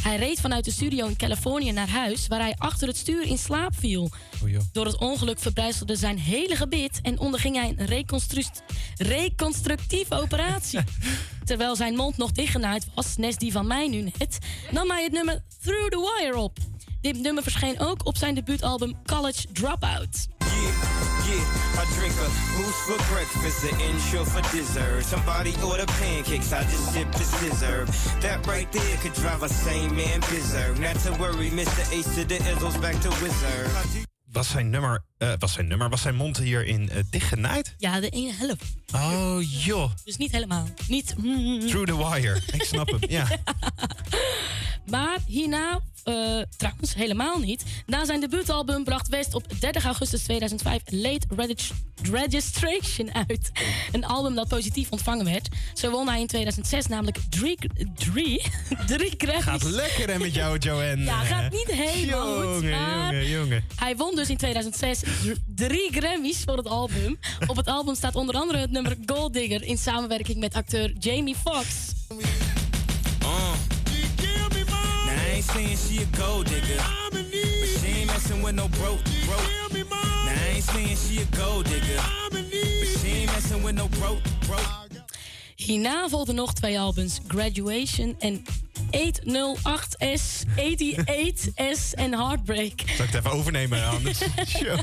Hij reed vanuit de studio in Californië naar huis, waar hij achter het stuur in slaap viel. Door het ongeluk verbrijzelde zijn hele gebit en onderging hij een reconstru- reconstructieve operatie. Terwijl zijn mond nog dichtgenaaid was, net die van mij nu net, nam hij het nummer Through the Wire op. Dit nummer verscheen ook op zijn debuutalbum College Dropout. Yeah, I drink a boost for breakfast, an intro for dessert. Somebody order pancakes, I just sip the scissor. That right there could drive a sane man berserk. Not to worry, Mr. Ace to the Izzles back to Wizard. Was zijn nummer, eh, was zijn nummer, was zijn mond hierin eh dichtgenaaid? Ja, de ene helft. Oh joh, Dus niet helemaal. Niet. through the wire. Ik snap hem, ja. Maar hierna, eh, trouwens helemaal niet. Na zijn debuutalbum bracht West op 30 augustus 2005 Late Regis- Registration uit. Een album dat positief ontvangen werd. Zo won hij in 2006 namelijk drie, drie, drie Grammys. Gaat lekker hè met jou, Joanne. Ja, gaat niet helemaal goed, Jongen, maar- jongen, jongen. Hij won dus in 2006 dr- drie Grammys voor het album. Op het album staat onder andere het nummer Gold Digger in samenwerking met acteur Jamie Foxx. Uh. Saying she a gold digger. But she ain't messing with no broke, broke. Now I ain't saying she a gold digger. But she ain't messing with no broke, broke. Hierna volgden nog twee albums, Graduation en 808S, 88S en Heartbreak. Zal ik het even overnemen anders?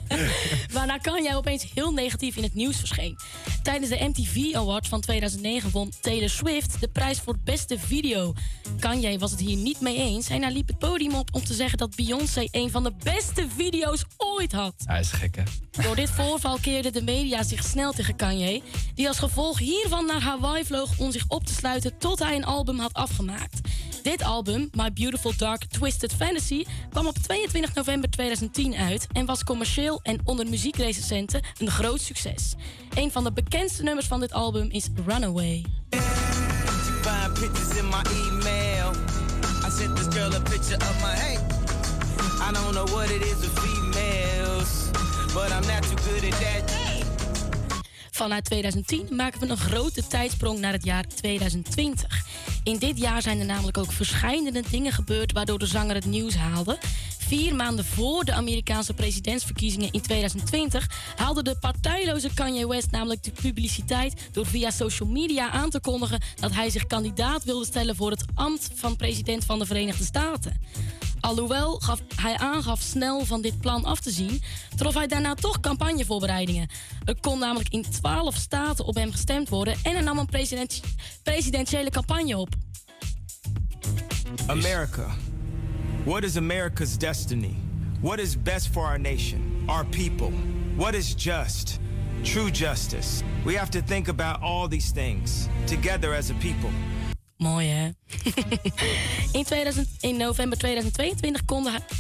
Waarna Kanye opeens heel negatief in het nieuws verscheen. Tijdens de MTV Awards van 2009 won Taylor Swift de prijs voor beste video. Kanye was het hier niet mee eens en hij liep het podium op om te zeggen dat Beyoncé een van de beste video's ooit had. Hij is gek, hè? Door dit voorval keerden de media zich snel tegen Kanye, die als gevolg hiervan naar Hawaii vloog om zich op te sluiten tot hij een album had afgemaakt. Dit album, My Beautiful Dark Twisted Fantasy, kwam op 22 november 2010 uit en was commercieel en onder muziekrecensenten een groot succes. Een van de bekendste nummers van dit album is Runaway. I don't know what it is with females, but I'm not too good at that. Vanuit 2010 maken we een grote tijdsprong naar het jaar 2020. In dit jaar zijn er namelijk ook verschillende dingen gebeurd waardoor de zanger het nieuws haalde. Vier maanden voor de Amerikaanse presidentsverkiezingen in 2020 haalde de partijloze Kanye West namelijk de publiciteit door via social media aan te kondigen dat hij zich kandidaat wilde stellen voor het ambt van president van de Verenigde Staten. Alhoewel gaf, hij aangaf snel van dit plan af te zien, trof hij daarna toch campagnevoorbereidingen. Er kon namelijk in 12 staten op hem gestemd worden en er nam een president- presidentiële campagne op. America. What is America's destiny? What is best for our nation, our people? What is just? True justice. We have to think about all these things together as a people. Mooi hè? in, 2000, in november 2022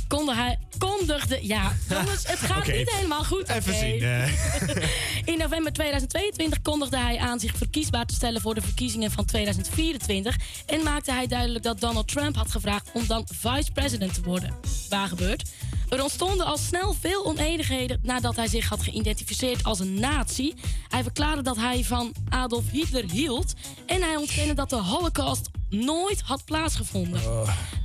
konde hij, kondigde. Ja, jongens, het gaat niet helemaal goed. Even zien. eh. In november 2022 kondigde hij aan zich verkiesbaar te stellen voor de verkiezingen van 2024. En maakte hij duidelijk dat Donald Trump had gevraagd om dan vice-president te worden. Waar gebeurt? Er ontstonden al snel veel oneenigheden nadat hij zich had geïdentificeerd als een nazi. Hij verklaarde dat hij van Adolf Hitler hield. En hij ontkende dat de Holocaust nooit had plaatsgevonden.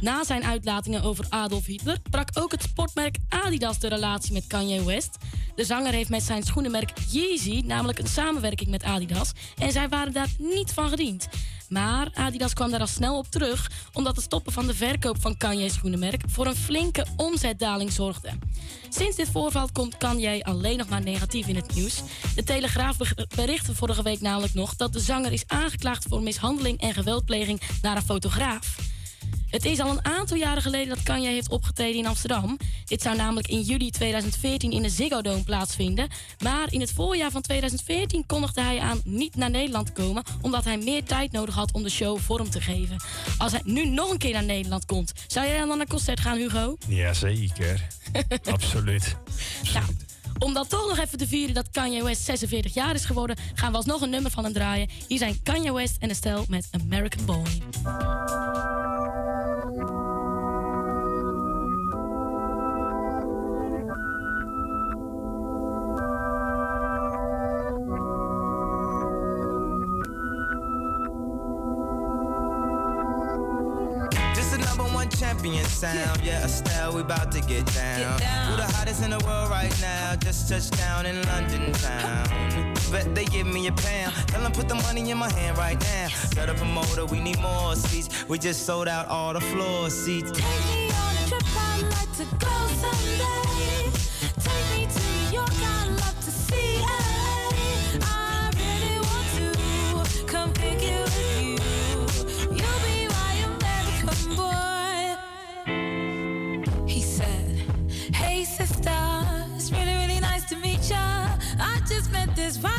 Na zijn uitlatingen over Adolf Hitler brak ook het sportmerk Adidas de relatie met Kanye West. De zanger heeft met zijn schoenenmerk Yeezy namelijk een samenwerking met Adidas en zij waren daar niet van gediend. Maar Adidas kwam daar al snel op terug, omdat het stoppen van de verkoop van Kanye's schoenenmerk voor een flinke omzetdaling zorgde. Sinds dit voorval komt Kanye alleen nog maar negatief in het nieuws. De Telegraaf be- berichtte vorige week namelijk nog dat de zanger is aangeklaagd voor mishandeling en geweldpleging naar een fotograaf. Het is al een aantal jaren geleden dat Kanye heeft opgetreden in Amsterdam. Dit zou namelijk in juli 2014 in de Ziggo Dome plaatsvinden. Maar in het voorjaar van 2014 kondigde hij aan niet naar Nederland te komen... omdat hij meer tijd nodig had om de show vorm te geven. Als hij nu nog een keer naar Nederland komt... zou jij dan naar een concert gaan, Hugo? Jazeker. Absoluut. Nou, om dan toch nog even te vieren dat Kanye West 46 jaar is geworden... gaan we alsnog een nummer van hem draaien. Hier zijn Kanye West en Estelle met American Boy. Champion sound. Yeah, Estelle, we about to get down. Who the hottest in the world right now? Just touched down in London town. Bet they give me a pound. Tell them put the money in my hand right now. Set up a motor, we need more seats. We just sold out all the floor seats. Take me on a trip, I'd like to go someday. Take me to New York, I'd love to see LA. I really want to come pick you Sister, it's really, really nice to meet ya. I just met this five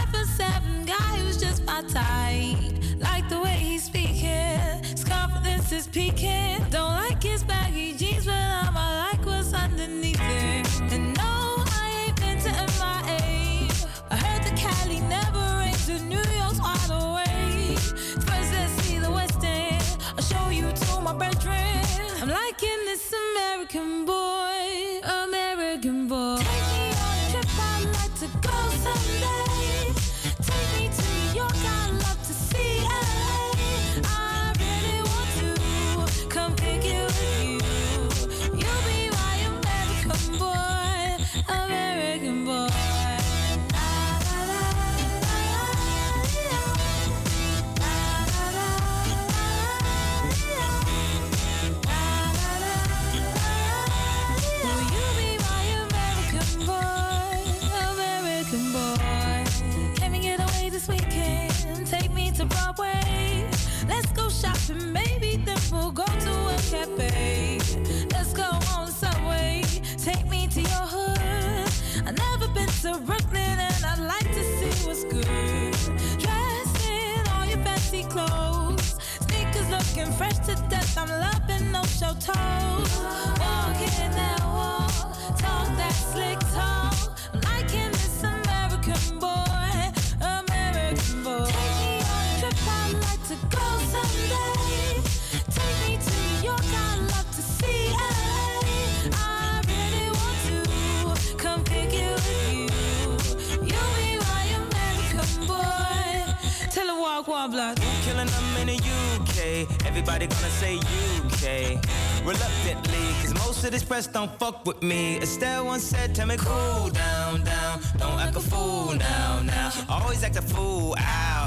walk one. Killing them in the UK. Everybody gonna say UK. Reluctantly, cause most of this press don't fuck with me. Estelle once said, Tell me cool down, down. Don't act a fool now, now. Always act a fool, ow.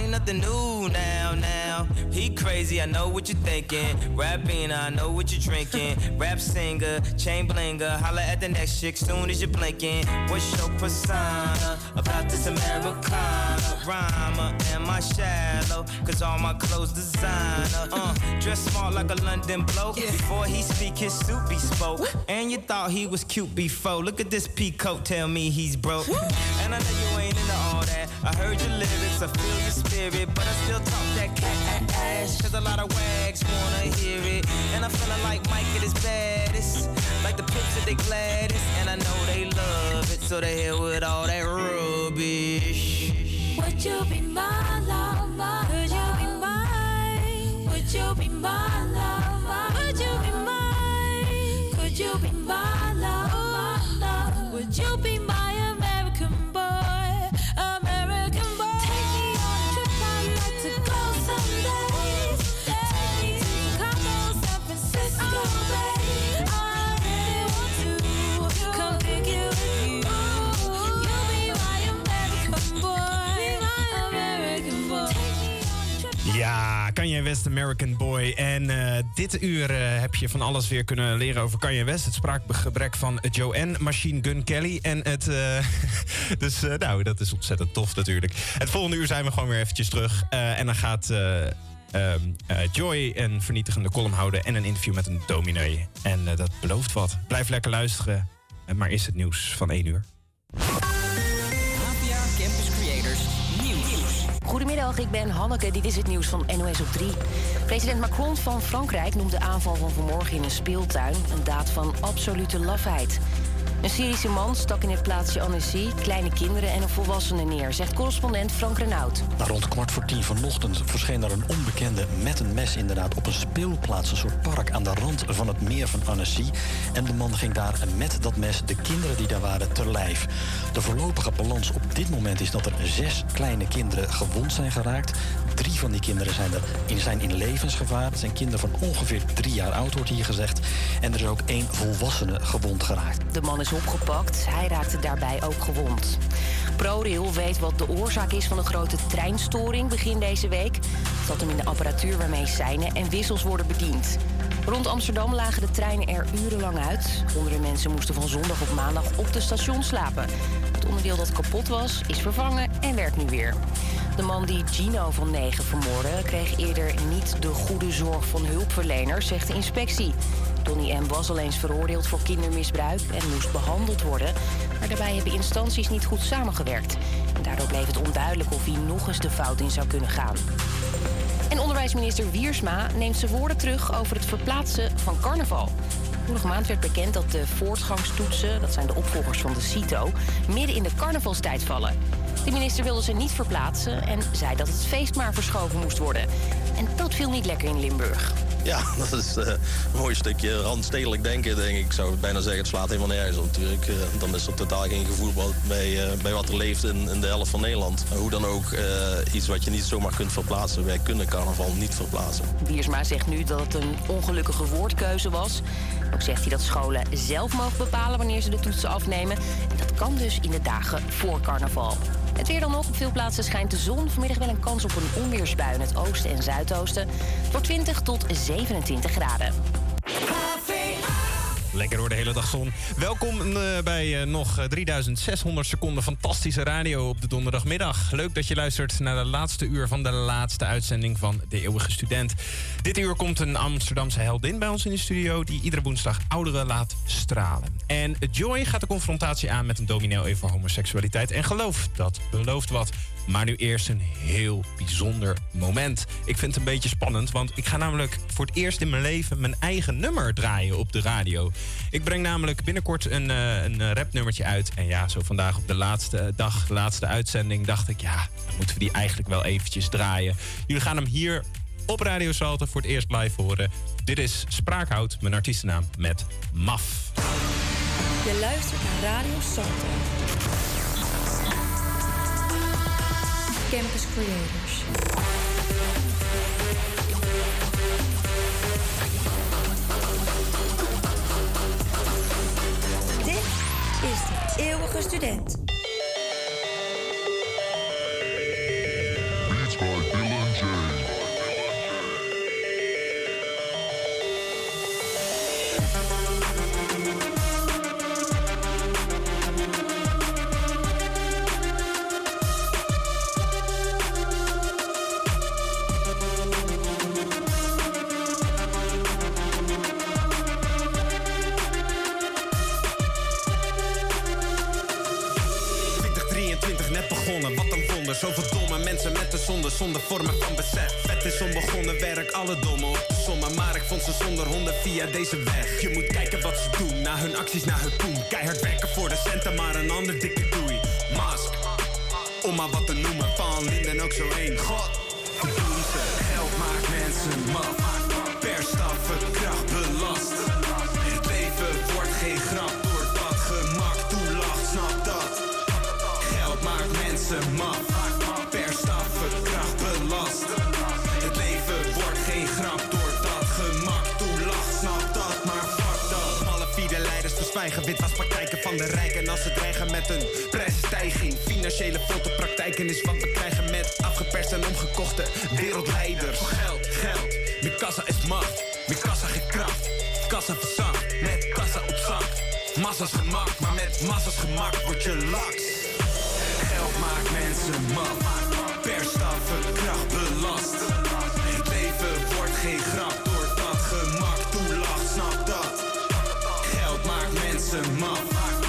Ain't nothing new now, now. He crazy, I know what you're thinking. Rapping, I know what you're drinking. Rap singer, chain blinger. Holla at the next chick soon as you're blinking. What's your persona about this Americana? Rhymer, am I shallow? Cause all my clothes designer. Uh, dress smart like a London bloke. Before he speak, his suit be spoke. And you thought he was cute before. Look at this peacoat, tell me he's broke. And I know you ain't into all that. I heard your lyrics, I feel your spirit, but I still talk that cat ass. Cause a lot of wags wanna hear it. And I'm feeling like Mike at his baddest. Like the at they gladdest. And I know they love it, so they hell with all that rubbish. Would you be my lover? Would you be mine? Would you be my lover? Would you be mine? Could you be my lover? Would you be Kanye West, American Boy. En eh, dit uur eh, heb je van alles weer kunnen leren over Kanye West. Het spraakgebrek van Joanne, Machine Gun Kelly. En het... eh, dus nou, dat is ontzettend tof natuurlijk. Het volgende uur zijn we gewoon weer eventjes terug. En dan gaat... eh, ehm, eh, Joy een vernietigende column houden en een interview met een dominee. En dat belooft wat. Blijf lekker luisteren. Maar is het nieuws van 1 uur. Ik ben Hanneke. Dit is het nieuws van NOS op 3. President Macron van Frankrijk noemt de aanval van vanmorgen in een speeltuin een daad van absolute lafheid. Een Syrische man stak in het plaatsje Annecy kleine kinderen en een volwassene neer, zegt correspondent Frank Renaud. Nou, rond kwart voor tien vanochtend verscheen er een onbekende met een mes inderdaad op een speelplaats, een soort park aan de rand van het meer van Annecy. En de man ging daar met dat mes de kinderen die daar waren ter lijf. De voorlopige balans op dit moment is dat er zes kleine kinderen gewond zijn geraakt. Drie van die kinderen zijn, er in, zijn in levensgevaar. Het zijn kinderen van ongeveer drie jaar oud, wordt hier gezegd. En er is ook één volwassene gewond geraakt. De man is opgepakt. Hij raakte daarbij ook gewond. ProRail weet wat de oorzaak is van een grote treinstoring begin deze week. Het zat hem in de apparatuur waarmee seinen en wissels worden bediend. Rond Amsterdam lagen de treinen er urenlang uit. Honderden mensen moesten van zondag op maandag op de station slapen. Het onderdeel dat kapot was, is vervangen en werkt nu weer. De man die Gino van 9 vermoordde, kreeg eerder niet de goede zorg van hulpverleners, zegt de inspectie. Donny M. was al eens veroordeeld voor kindermisbruik en moest behandeld worden. Maar daarbij hebben instanties niet goed samengewerkt. En daardoor bleef het onduidelijk of hij nog eens de fout in zou kunnen gaan. En onderwijsminister Wiersma neemt zijn woorden terug over het verplaatsen van carnaval. Vorige maand werd bekend dat de voortgangstoetsen, dat zijn de opvolgers van de CITO, midden in de carnavalstijd vallen. De minister wilde ze niet verplaatsen en zei dat het feest maar verschoven moest worden. En dat viel niet lekker in Limburg. Ja, dat is eh, een mooi stukje randstedelijk denken, denk ik. Zou bijna zeggen, het slaat helemaal nergens op natuurlijk. Eh, dan is er totaal geen gevoel bij, eh, bij wat er leeft in, in de helft van Nederland. Hoe dan ook, iets wat je niet zomaar kunt verplaatsen. Wij kunnen carnaval niet verplaatsen. Wiersma zegt nu dat het een ongelukkige woordkeuze was. Ook zegt hij dat scholen zelf mogen bepalen wanneer ze de toetsen afnemen. En dat kan dus in de dagen voor carnaval. Het weer dan nog. Op veel plaatsen schijnt de zon. Vanmiddag wel een kans op een onweersbui in het oosten en zuidoosten. Wordt 20 tot 27 graden. Lekker hoor, de hele dag zon. Welkom eh, bij eh, nog eh, 3600 seconden fantastische radio op de donderdagmiddag. Leuk dat je luistert naar de laatste uur van de laatste uitzending van De Eeuwige Student. Dit uur komt een Amsterdamse heldin bij ons in de studio... die iedere woensdag ouderen laat stralen. En Joy gaat de confrontatie aan met een dominee over homoseksualiteit en geloof. Dat belooft wat. Maar nu eerst een heel bijzonder moment. Ik vind het een beetje spannend, want ik ga namelijk voor het eerst in mijn leven mijn eigen nummer draaien op de radio. Ik breng namelijk binnenkort een, eh, een eh, rapnummertje uit. En ja, zo vandaag op de laatste dag, de laatste uitzending, dacht ik, ja, dan moeten we die eigenlijk wel eventjes draaien. Jullie gaan hem hier op Radio Salto voor het eerst live horen. Dit is Spraakhout, mijn artiestennaam, met MAF. Je luistert naar Radio Salto. Campus Creators. Dit is de eeuwige student. Zoveel domme mensen met de zonde, zonder vormen van besef. Het is onbegonnen werk, alle domme op de sommen. Maar ik vond ze zonder honden via deze weg. Je moet kijken wat ze doen, naar hun acties, naar hun poen. Keihard werken voor de centen, maar een ander dikke doei. Mask, om maar wat te noemen. Van Linden ook zo één. God, zwijgen. praktijken van de rijken als ze dreigen met een prijsstijging. Financiële praktijken is wat we krijgen met afgeperst en omgekochte wereldleiders. Voor geld, geld, Mikassa kassa is macht. Mijn kassa geen kracht, kassa verzakt, Met kassa op zak, massa's gemak. Maar met massa's gemak word je laks. Geld maakt mensen mat. Per stap kracht belast. Het leven wordt geen grap doordat gemak toelacht, snap dat. once a month.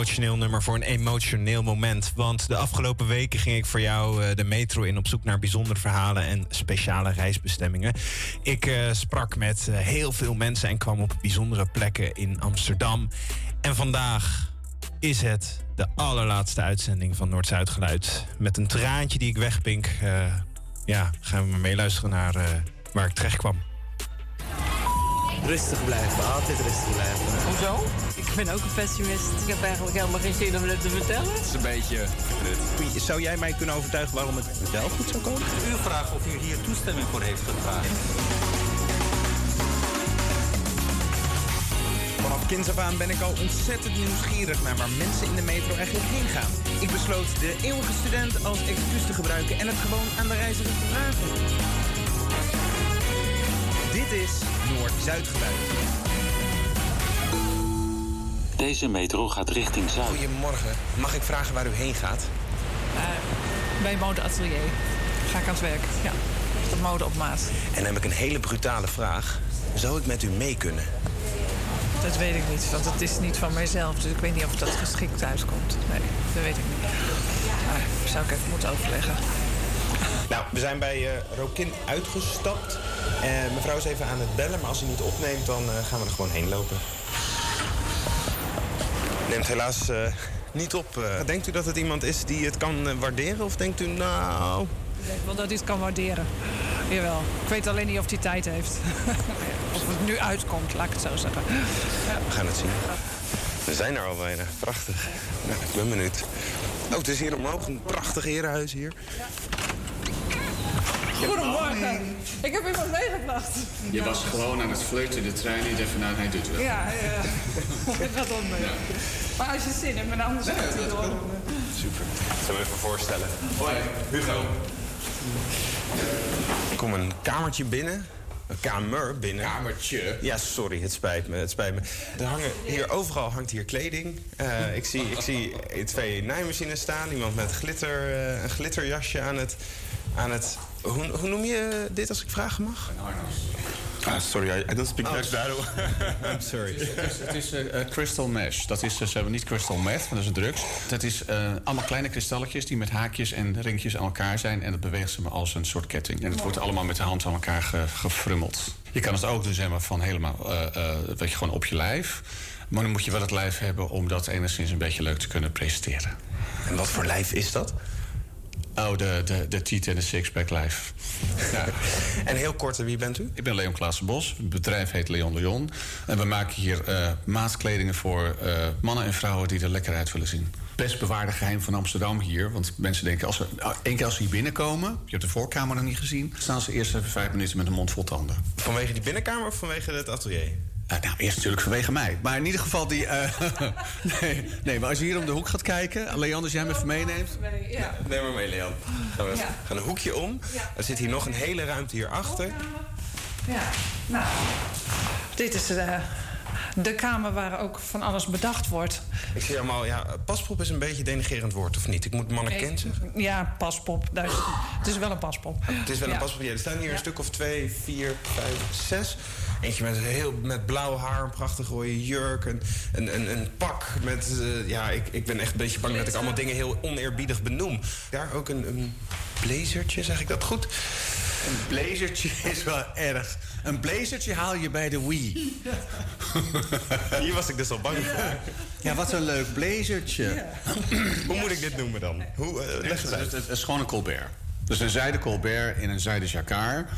emotioneel nummer voor een emotioneel moment. Want de afgelopen weken ging ik voor jou eh, de metro in op zoek naar bijzondere verhalen en speciale reisbestemmingen. Ik eh, sprak met eh, heel veel mensen en kwam op bijzondere plekken in Amsterdam. En vandaag is het de allerlaatste uitzending van Noord-Zuid Geluid. Met een traantje die ik wegpink, ja, gaan we maar meeluisteren naar waar ik terecht kwam. Rustig blijven, altijd rustig blijven. Hoezo? Ik ben ook een pessimist. Ik heb eigenlijk helemaal geen zin om dit te vertellen. Het is een beetje... Zou jij mij kunnen overtuigen waarom het wel goed zou komen? U vraagt of u hier toestemming voor heeft gevraagd. Vanaf kinds af aan ben ik al ontzettend nieuwsgierig naar waar mensen in de metro eigenlijk heen gaan. Ik besloot de eeuwige student als excuus te gebruiken en het gewoon aan de reiziger te vragen. Dit is Noord-Zuid geluid. Deze metro gaat richting Zuid. Goedemorgen. Mag ik vragen waar u heen gaat? Bij modeatelier. Ga ik aan het werk. Ja. De mode op maat. En dan heb ik een hele brutale vraag. Zou ik met u mee kunnen? Dat weet ik niet, want het is niet van mijzelf. Dus ik weet niet of dat geschikt uitkomt. Nee, dat weet ik niet. Maar zou ik even moeten overleggen. Nou, we zijn bij eh Rokin uitgestapt. Eh, mevrouw is even aan het bellen, maar als u niet opneemt, dan eh, gaan we er gewoon heen lopen. Neemt helaas eh, niet op. eh. denkt u dat het iemand is die het kan eh, waarderen? Of denkt u, nou... Ik denk wel dat hij het kan waarderen. Jawel. Ik weet alleen niet of hij tijd heeft. of het nu uitkomt, laat ik het zo zeggen. We gaan het zien. We zijn er al bijna. Prachtig. Nou, ik ben benieuwd. Oh, het is hier omhoog. Een prachtig herenhuis hier. Goedemorgen. Ik heb iemand meegebracht. Je was gewoon aan het flirten, de trein niet even naar hij doet wel. Ja, ja. Het gaat om mee. Maar als je zin hebt, maar anders gaat door. Super. Ik zal me even voorstellen. Hoi, Hugo. Ik kom een kamertje binnen. Een kamer binnen. Kamertje? Ja, sorry, het spijt me. Het spijt me. Er hangen hier overal hangt hier kleding. Eh, ik, zie, ik zie twee naaimachines staan. Iemand met glitter, eh, een glitterjasje aan het... Aan het hoe, hoe noem je dit als ik vragen mag? Ah, sorry, I, I don't speak Oh, Dutch. I'm sorry. Het is, het is eh, eh, crystal mesh. Dat is, eh, ze hebben niet crystal meth, maar dat is een drugs. Dat is eh, allemaal kleine kristalletjes die met haakjes en ringjes aan elkaar zijn. En dat beweegt ze maar als een soort ketting. En het wordt allemaal met de hand aan elkaar ge- gefrummeld. Je kan het ook doen zeg maar, van helemaal eh, eh, weet je, gewoon op je lijf. Maar dan moet je wel het lijf hebben om dat enigszins een beetje leuk te kunnen presenteren. En wat voor lijf is dat? Oh, de, de, de tieten en de sixpack lijf. Ja. En heel kort, wie bent u? Ik ben Leon Klaassen-Bos. Het bedrijf heet Leon de Jon. En we maken hier eh maatkledingen voor eh, mannen en vrouwen die er lekker uit willen zien. Best bewaarde geheim van Amsterdam hier. Want mensen denken, als ze, ah, één keer als ze hier binnenkomen... je hebt de voorkamer nog niet gezien... staan ze eerst even vijf minuten met een mond vol tanden. Vanwege die binnenkamer of vanwege het atelier? Eh, nou, eerst natuurlijk vanwege mij. Maar in ieder geval die... eh, nee, nee, maar als je hier om de hoek gaat kijken... Leon, als jij hem even meeneemt... Ja. Neem maar mee, Leon. Gaan we Ja. gaan een hoekje om. Er zit hier nog een hele ruimte hierachter. Ja, nou. Dit is eh, de kamer waar ook van alles bedacht wordt. Ik zie allemaal, ja, paspop is een beetje een denigerend woord, of niet? Ik moet mannequin zeggen. Ja, paspop. Daar is- het is wel een paspop. Het is wel een paspop. Ja, er staan hier een stuk of twee, vier, vijf, zes. Eentje met, heel, met blauw haar, een prachtig rode jurk. Een, een, een, een pak met... eh, ja, ik, ik ben echt een beetje bang dat ik allemaal dingen heel oneerbiedig benoem. Daar ook een, een blazertje, zeg ik dat goed? Een blazertje is wel erg. Een blazertje haal je bij de Wii. Hier was ik dus al bang voor. Ja, wat een leuk blazertje. Hoe moet ik dit noemen dan? Hoe, leg het uit. Het, het is gewoon een Colbert. Dus een zijde Colbert in een zijde jacquard.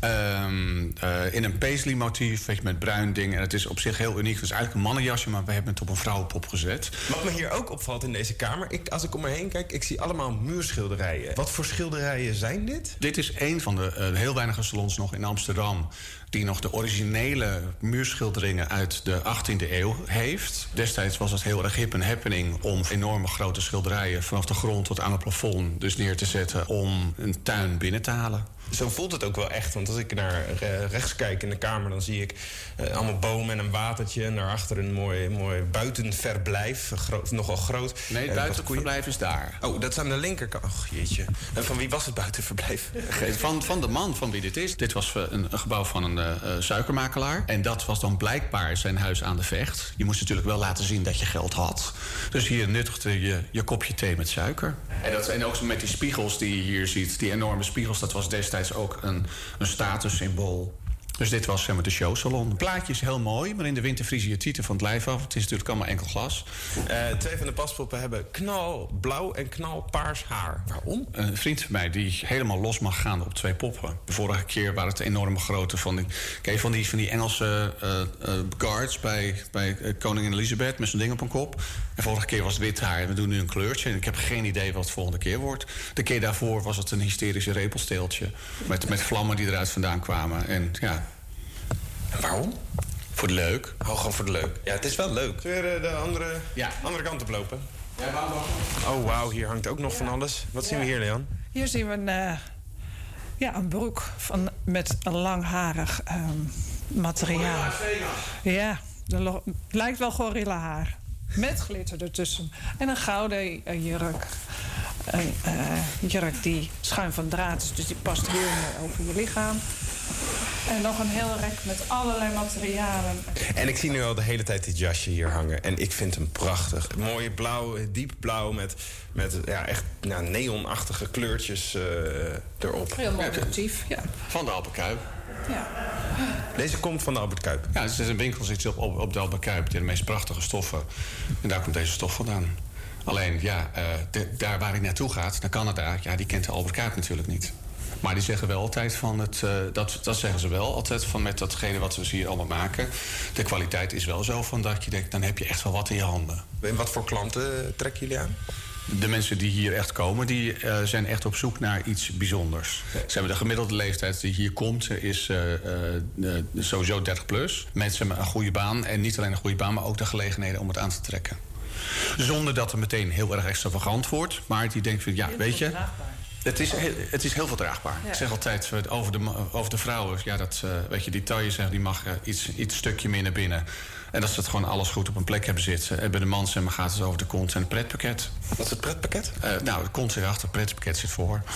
Ehm, eh, in een paisley motief, weet je, met bruin ding. En het is op zich heel uniek. Het is eigenlijk een mannenjasje, maar we hebben het op een vrouwenpop gezet. Wat me hier ook opvalt in deze kamer, ik, als ik om me heen kijk, ik zie allemaal muurschilderijen. Wat voor schilderijen zijn dit? Dit is een van de eh, heel weinige salons nog in Amsterdam... die nog de originele muurschilderingen uit de 18e eeuw heeft. Destijds was het heel erg hip en happening... om enorme grote schilderijen vanaf de grond tot aan het plafond... dus neer te zetten om een tuin binnen te halen. Zo voelt het ook wel echt. Want als ik naar eh, rechts kijk in de kamer, dan zie ik eh, allemaal bomen en een watertje. En daarachter een mooi, mooi buitenverblijf. Gro- nogal groot. Nee, het wat buitenverblijf is daar. Oh, dat is aan de linkerkant. Och, jeetje. En van wie was het buitenverblijf? Van, van de man van wie dit is. Dit was eh, een, een gebouw van een eh, eh, suikermakelaar. En dat was dan blijkbaar zijn huis aan de vecht. Je moest natuurlijk wel laten zien dat je geld had. Dus hier nuttigde je je kopje thee met suiker. En, dat, en ook zo met die spiegels die je hier ziet. Die enorme spiegels, dat was destijds ook een, een statussymbool. Dus dit was zeg maar, de showsalon. Het plaatje is heel mooi, maar in de winter vriezen je tieten van het lijf af. Het is natuurlijk allemaal enkel glas. Eh, twee van de paspoppen hebben knalblauw en knalpaars haar. Waarom? Een vriend van mij die helemaal los mag gaan op twee poppen. De vorige keer waren het enorme grote van die, je van die, van die Engelse eh, eh, guards bij, bij koningin Elizabeth met zo'n ding op een kop. En vorige keer was het wit haar. En we doen nu een kleurtje. En ik heb geen idee wat het volgende keer wordt. De keer daarvoor was het een hysterische repelsteeltje. Met, met vlammen die eruit vandaan kwamen. En ja. En waarom? Voor de leuk. Oh, gewoon voor de leuk. Ja, het is wel leuk. Weer eh, de andere, andere kant op lopen. Oh, wauw, hier hangt ook nog van alles. Wat zien we hier, Leon? Hier zien we een, eh, ja, een broek van, met een langharig ehm, materiaal. Ja, lo- lijkt wel gorilla haar. Met glitter ertussen. En een gouden eh, jurk. Een eh, jurk die schuin van draad is, dus die past heel mooi over je lichaam. En nog een heel rek met allerlei materialen. En ik zie nu al de hele tijd dit jasje hier hangen. En ik vind hem prachtig. Mooie blauw, diep blauw met, met ja, echt nou, neonachtige kleurtjes eh, erop. Heel mooi motief, ja. Van de Albert Kuip. ja. Deze komt van de Albert Kuip. Ja, het is een winkel zit op, op, op de Albert Kuip. Die de meest prachtige stoffen. En daar komt deze stof vandaan. Alleen, ja, eh, de- daar waar hij naartoe gaat, naar Canada... ja, die kent de Albert Kuip natuurlijk niet. Maar die zeggen wel altijd van het... eh, dat, dat zeggen ze wel altijd van met datgene wat we hier allemaal maken. De kwaliteit is wel zo van dat je denkt... dan heb je echt wel wat in je handen. En wat voor klanten trekken jullie aan? De mensen die hier echt komen, die eh, zijn echt op zoek naar iets bijzonders. Ze hebben de gemiddelde leeftijd die hier komt, is eh, eh, eh, sowieso 30 plus. Mensen met een goede baan. En niet alleen een goede baan, maar ook de gelegenheden om het aan te trekken. Zonder dat het meteen heel erg extravagant wordt. Maar die denkt van, ja, weet je... Het is, heel, het is heel veel draagbaar. Ja. Ik zeg altijd eh, over de, over de vrouwen... Ja, dat, eh, weet je, die taille zeg, die mag eh, iets, iets stukje meer naar binnen. En dat ze het gewoon alles goed op een plek hebben zitten. En bij de man zeg maar, gaat het over de kont en het pretpakket. Wat is het pretpakket? Eh, nou, de kont zit achter, het pretpakket zit voor.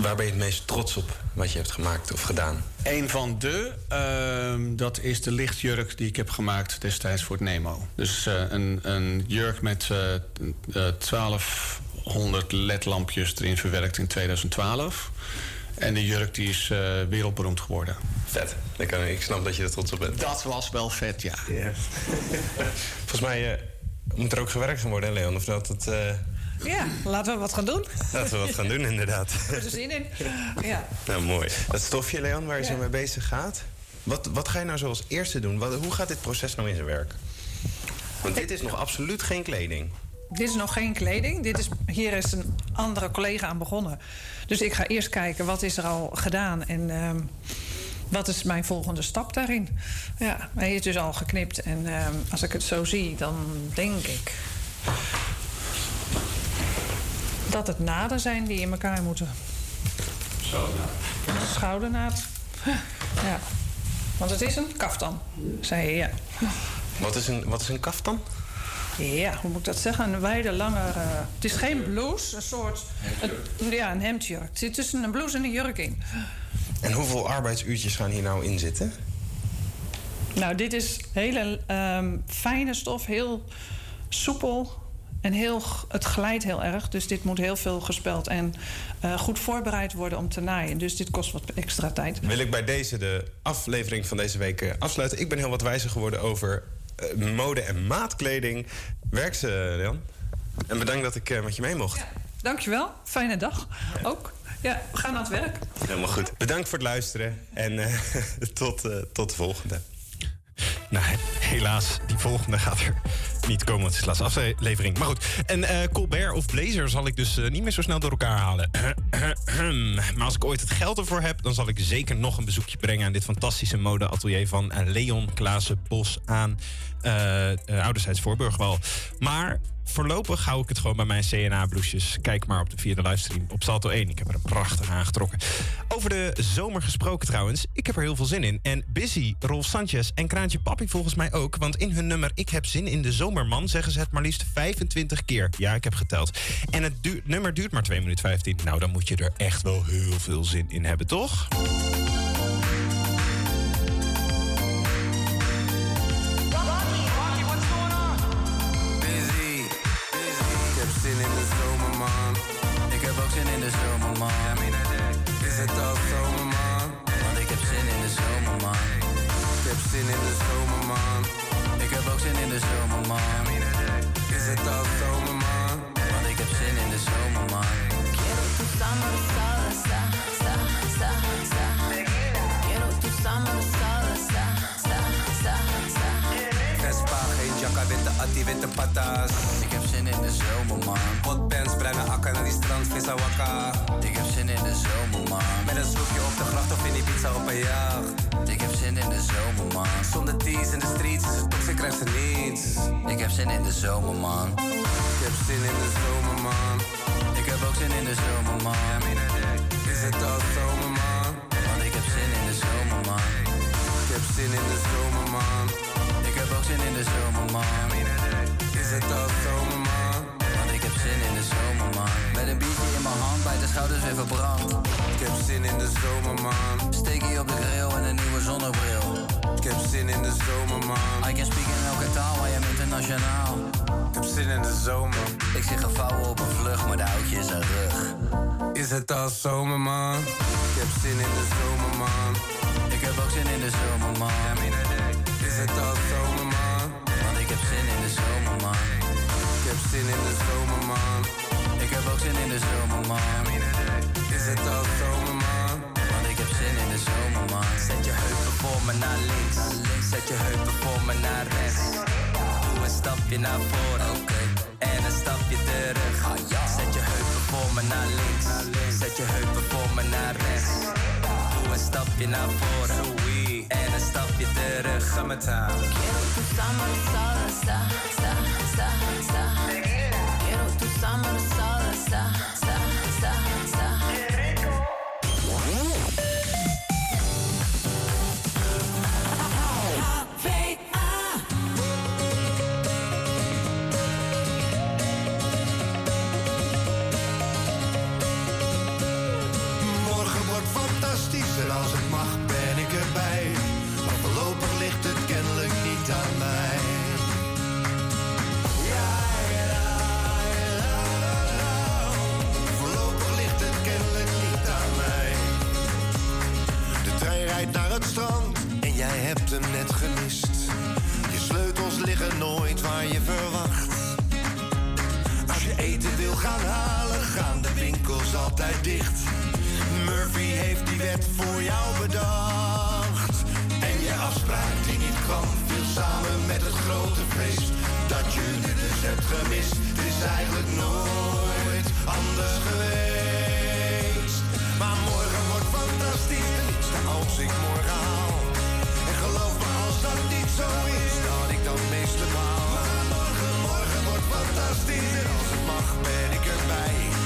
Waar ben je het meest trots op wat je hebt gemaakt of gedaan? Een van de, ehm, dat is de lichtjurk die ik heb gemaakt destijds voor het Nemo. Dus eh, een, een jurk met eh, eh, 1200 ledlampjes erin verwerkt in 2012. En de jurk die is eh, wereldberoemd geworden. Vet. Ik, kan, ik snap dat je er trots op bent. Dat was wel vet, ja. Volgens mij eh, moet er ook gewerkt gaan worden, hè, Leon? Of dat het... Ja, laten we wat gaan doen. Laten we wat gaan doen, inderdaad. Ik heb er zin in. Ja. Nou, mooi. Dat stofje, Leon, waar je zo mee bezig gaat. Wat, wat ga je nou zo als eerste doen? Wat, hoe gaat dit proces nou in zijn werk? Want dit is nog absoluut geen kleding. Dit is nog geen kleding. Dit is, hier is een andere collega aan begonnen. Dus ik ga eerst kijken wat is er al gedaan en ehm, wat is mijn volgende stap daarin. Ja, hij is dus al geknipt en ehm, als ik het zo zie, dan denk ik dat het naden zijn die in elkaar moeten. Schoudernaad. Ja, want het is een kaftan, zei je, ja. Wat is een, wat is een kaftan? Ja, hoe moet ik dat zeggen? Een wijde, lange... eh, het is geen blouse, een soort... een- ja, een hemdjurk. Het zit tussen een blouse en een jurk in. En hoeveel arbeidsuurtjes gaan hier nou in zitten? Nou, dit is hele ehm, fijne stof, heel soepel. En heel, het glijdt heel erg. Dus dit moet heel veel gespeld en eh, goed voorbereid worden om te naaien. Dus dit kost wat extra tijd. Wil ik bij deze de aflevering van deze week eh, afsluiten. Ik ben heel wat wijzer geworden over eh, mode en maatkleding. Werk ze, Leon. En bedankt dat ik eh, met je mee mocht. Dankjewel. Fijne dag. Ook. Ja, we gaan aan het werk. Helemaal goed. Bedankt voor het luisteren. En eh, tot, eh, tot de volgende. Nou, helaas, die volgende gaat er niet komen. want Het is de laatste aflevering. Maar goed, en eh, Colbert of Blazer zal ik dus eh, niet meer zo snel door elkaar halen. maar als ik ooit het geld ervoor heb... dan zal ik zeker nog een bezoekje brengen... aan dit fantastische modeatelier van eh, Leon Klaassen Bos aan eh, Ouderzijds Voorburgwal. Maar voorlopig hou ik het gewoon bij mijn CNA-bloesjes. Kijk maar op de vierde livestream op Salto 1. Ik heb er een prachtig aangetrokken. Over de zomer gesproken trouwens. Ik heb er heel veel zin in. En Busy, Rolf Sanchez en Kraantje Papi volgens mij ook. Want in hun nummer Ik heb zin in de zomerman... zeggen ze het maar liefst 25 keer. Ja, ik heb geteld. En het nummer duurt maar 2 minuten 15. Nou, dan moet je er echt wel heel veel zin in hebben, toch? Witte patas. Ik heb zin in de zomer, man. Potpens, bruine akka naar die strand, vissa wakka. Ik heb zin in de zomer, man. Met een zoekje op de gracht of in die pizza op een jacht. Ik heb zin in de zomer, man. Zonder tees in de streets, is het toxic, krijgt ze niets. Ik heb zin in de zomer, man. Ik heb zin in de zomer, man. Ik heb ook zin in de zomer, man. Is het al zomer, man? Want ik heb zin in de zomer, man. Ik heb zin in de zomer, man. Ik heb ook zin in de zomer, man. Is het al zomer, man? Want ik heb zin in de zomer, man. Met een biertje in mijn hand, bij de schouders weer verbrand. Ik heb zin in de zomer, man. Steekie op de grill en een nieuwe zonnebril. Ik heb zin in de zomer, man. I can speak in elke taal, I am internationaal. Ik heb zin in de zomer. Ik zie gevouwen op een vlucht, maar de oudje is een rug. Is het al zomer, man? Ik heb zin in de zomer, man. Ik heb ook zin in de zomer, man. Is het al zomer, zin in de zomer, man. Ik heb ook zin in de zomer, man. Is het al zomer, man? Want ik heb zin in de zomer, man. Zet je heupen voor me naar links. Zet je heupen voor me naar rechts. Doe een stapje naar voren. En een stapje terug. Zet je heupen voor me naar links. Zet je heupen voor me naar rechts. Doe een stapje naar voren. En een stapje terug. Summertime. Quiero tu summer summer to summer net gemist. Je sleutels liggen nooit waar je verwacht. Als je eten wil gaan halen, gaan de winkels altijd dicht. Murphy heeft die wet voor jou bedacht. En je afspraak die niet kwam, viel samen met het grote feest. Dat je nu dus hebt gemist, het is eigenlijk nooit anders geweest. Maar morgen wordt fantastisch, als ik morgen haal. Als dat niet zo is, dat ik dan meeste baal. Maar morgen, morgen wordt fantastisch en als het mag ben ik erbij.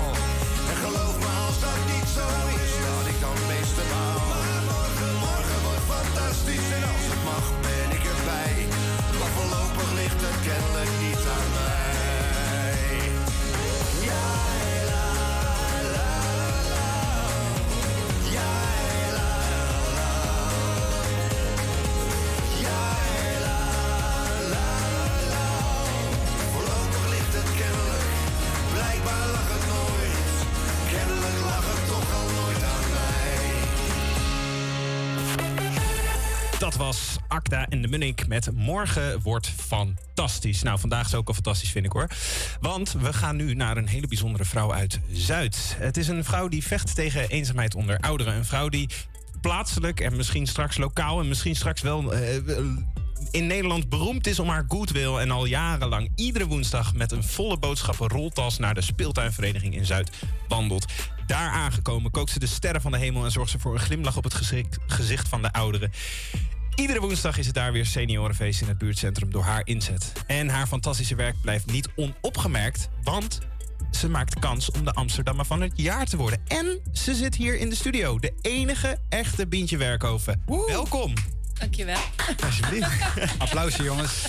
Geloof me als dat niet zo is, dat ik dan meeste baal. Maar morgen, morgen wordt fantastisch en als het mag ben ik erbij. Maar voorlopig ligt het kennelijk niet aan mij. Ja, was Akda en de Munnik met Morgen wordt fantastisch. Nou, vandaag is ook al fantastisch, vind ik hoor. Want we gaan nu naar een hele bijzondere vrouw uit Zuid. Het is een vrouw die vecht tegen eenzaamheid onder ouderen. Een vrouw die plaatselijk en misschien straks lokaal en misschien straks wel eh, in Nederland beroemd is om haar goodwill en al jarenlang iedere woensdag met een volle boodschappen roltas naar de speeltuinvereniging in Zuid wandelt. Daar aangekomen kookt ze de sterren van de hemel en zorgt ze voor een glimlach op het gezicht van de ouderen. Iedere woensdag is het daar weer seniorenfeest in het buurtcentrum door haar inzet. En haar fantastische werk blijft niet onopgemerkt, want ze maakt kans om de Amsterdammer van het jaar te worden. En ze zit hier in de studio, de enige echte Bientje Werkhoven. Welkom. Dankjewel. Alsjeblieft. Applausje jongens.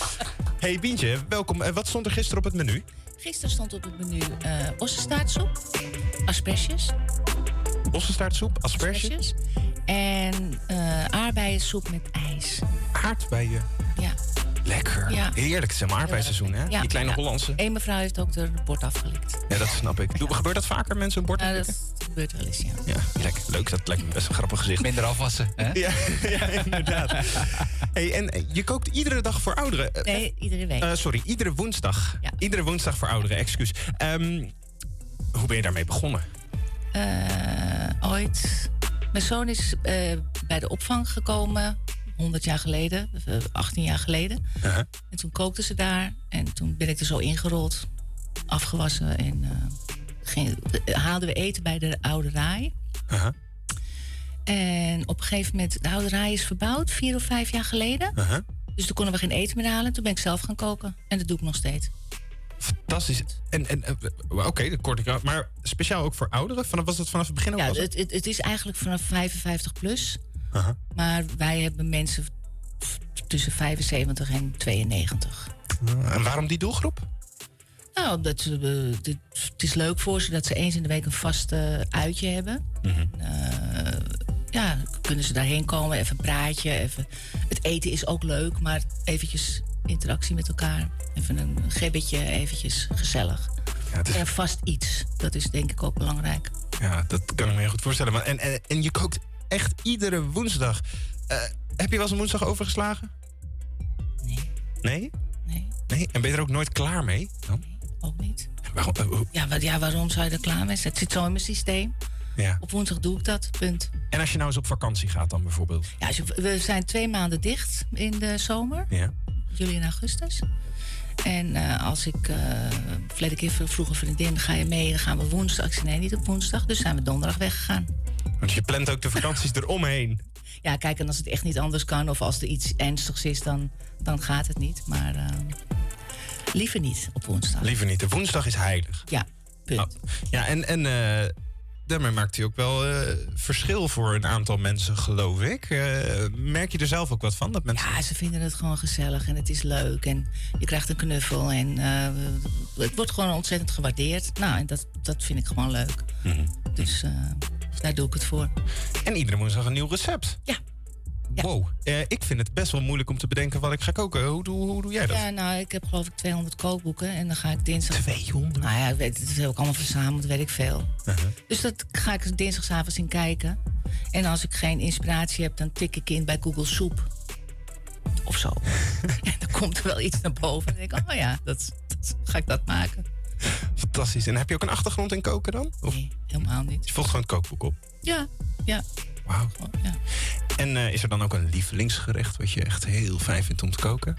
Hey Bientje, welkom. Eh, Wat stond er gisteren op het menu? Gisteren stond op het menu eh ossenstaartsoep, asperges, Ossenstaartsoep, asperges, en eh aardbeiensoep met ijs. aardbeien. Ja. Lekker. Ja. Heerlijk, het is helemaal aardbeisseizoen, hè? Ja. Die kleine Ja. Hollandse. Eén mevrouw heeft ook de bord afgelikt. Ja, dat snap ik. Doe- Gebeurt dat vaker, mensen een bord aflikken? dat gebeurt wel eens, ja. Ja, lekker. Leuk, dat lijkt me best een grappig gezicht. Minder afwassen, hè? Ja, ja inderdaad. Hey, en eh, je kookt iedere dag voor ouderen? Eh, Nee, iedere week. eh, sorry, iedere woensdag. Iedere woensdag voor ouderen, excuus. Ehm, hoe ben je daarmee begonnen? Eh, ooit. Mijn zoon is eh, bij de opvang gekomen, 100 jaar geleden, eh, 18 jaar geleden. Uh-huh. En toen kookten ze daar. En toen ben ik er zo ingerold, afgewassen. En eh, ging, eh, haalden we eten bij de oude raai. Uh-huh. En op een gegeven moment, de oude raai is verbouwd, vier of vijf jaar geleden. Uh-huh. Dus toen konden we geen eten meer halen. Toen ben ik zelf gaan koken. En dat doe ik nog steeds. Fantastisch. En, en eh, oké, dat kort ik. Maar speciaal ook voor ouderen? Vanaf, was dat vanaf het begin ook? Ja, het, het, het is eigenlijk vanaf 55 plus. Maar wij hebben mensen tussen 75 en 92. En waarom die doelgroep? Nou, omdat ze, eh, dit- het is leuk voor ze dat ze eens in de week een vast eh, uitje hebben. Mhm. Eh, ja, kunnen ze daarheen komen, even een praatje. Even. Het eten is ook leuk, maar eventjes interactie met elkaar. Even een gibbetje, eventjes gezellig. En vast iets, dat is denk ik ook belangrijk. Ja, dat kan ik me heel goed voorstellen. Maar, en, en, en je kookt echt iedere woensdag. Eh, heb je wel eens een woensdag overgeslagen? Nee. Nee? Nee. Nee? En ben je er ook nooit klaar mee? Dan? Ook niet. Waarom? eh, Ja, ja, waarom zou je er klaar mee zijn? Het zit zo in mijn systeem. Ja. Op woensdag doe ik dat, punt. En als je nou eens op vakantie gaat dan bijvoorbeeld? Ja, je- we zijn twee maanden dicht in de zomer. Ja. Juli en augustus. En eh, als ik, uh, verleden keer vroeg een vriendin, ga je mee? Dan gaan we woensdag. Ik zei nee, niet op woensdag. Dus zijn we donderdag weggegaan. Want je plant ook de vakanties eromheen. Ja, kijk, en als het echt niet anders kan... of als er iets ernstigs is, dan, dan gaat het niet. Maar eh, liever niet op woensdag. Liever niet. De woensdag is heilig. Ja, punt. Oh, ja, en, en daarmee maakt hij ook wel eh, verschil voor een aantal mensen, geloof ik. Eh, merk je er zelf ook wat van? Dat mensen... Ja, ze vinden het gewoon gezellig en het is leuk. En je krijgt een knuffel en eh, het wordt gewoon ontzettend gewaardeerd. Nou, en dat, dat vind ik gewoon leuk. Mhm. Dus daar doe ik het voor. En iedere woensdag een nieuw recept. Ja. Wow. Eh, ik vind het best wel moeilijk om te bedenken wat ik ga koken. Hoe, doe- hoe doe jij dat? Ja, nou, ik heb geloof ik 200 kookboeken. En dan ga ik dinsdag... 200? Nou ja, ik weet, het heb ik allemaal verzameld, weet ik veel. Uh-huh. Dus dat ga ik dinsdagsavonds in kijken. En als ik geen inspiratie heb, dan tik ik in bij Google Soep. Of zo. en dan komt er wel iets naar boven. En dan denk ik, oh ja, dat, dat- ga ik dat maken. Fantastisch. En heb je ook een achtergrond in koken dan? Of? Nee, helemaal niet. Je volgt gewoon het kookboek op. Ja, ja. Wauw. ja. En eh, is er dan ook een lievelingsgerecht wat je echt heel fijn vindt om te koken?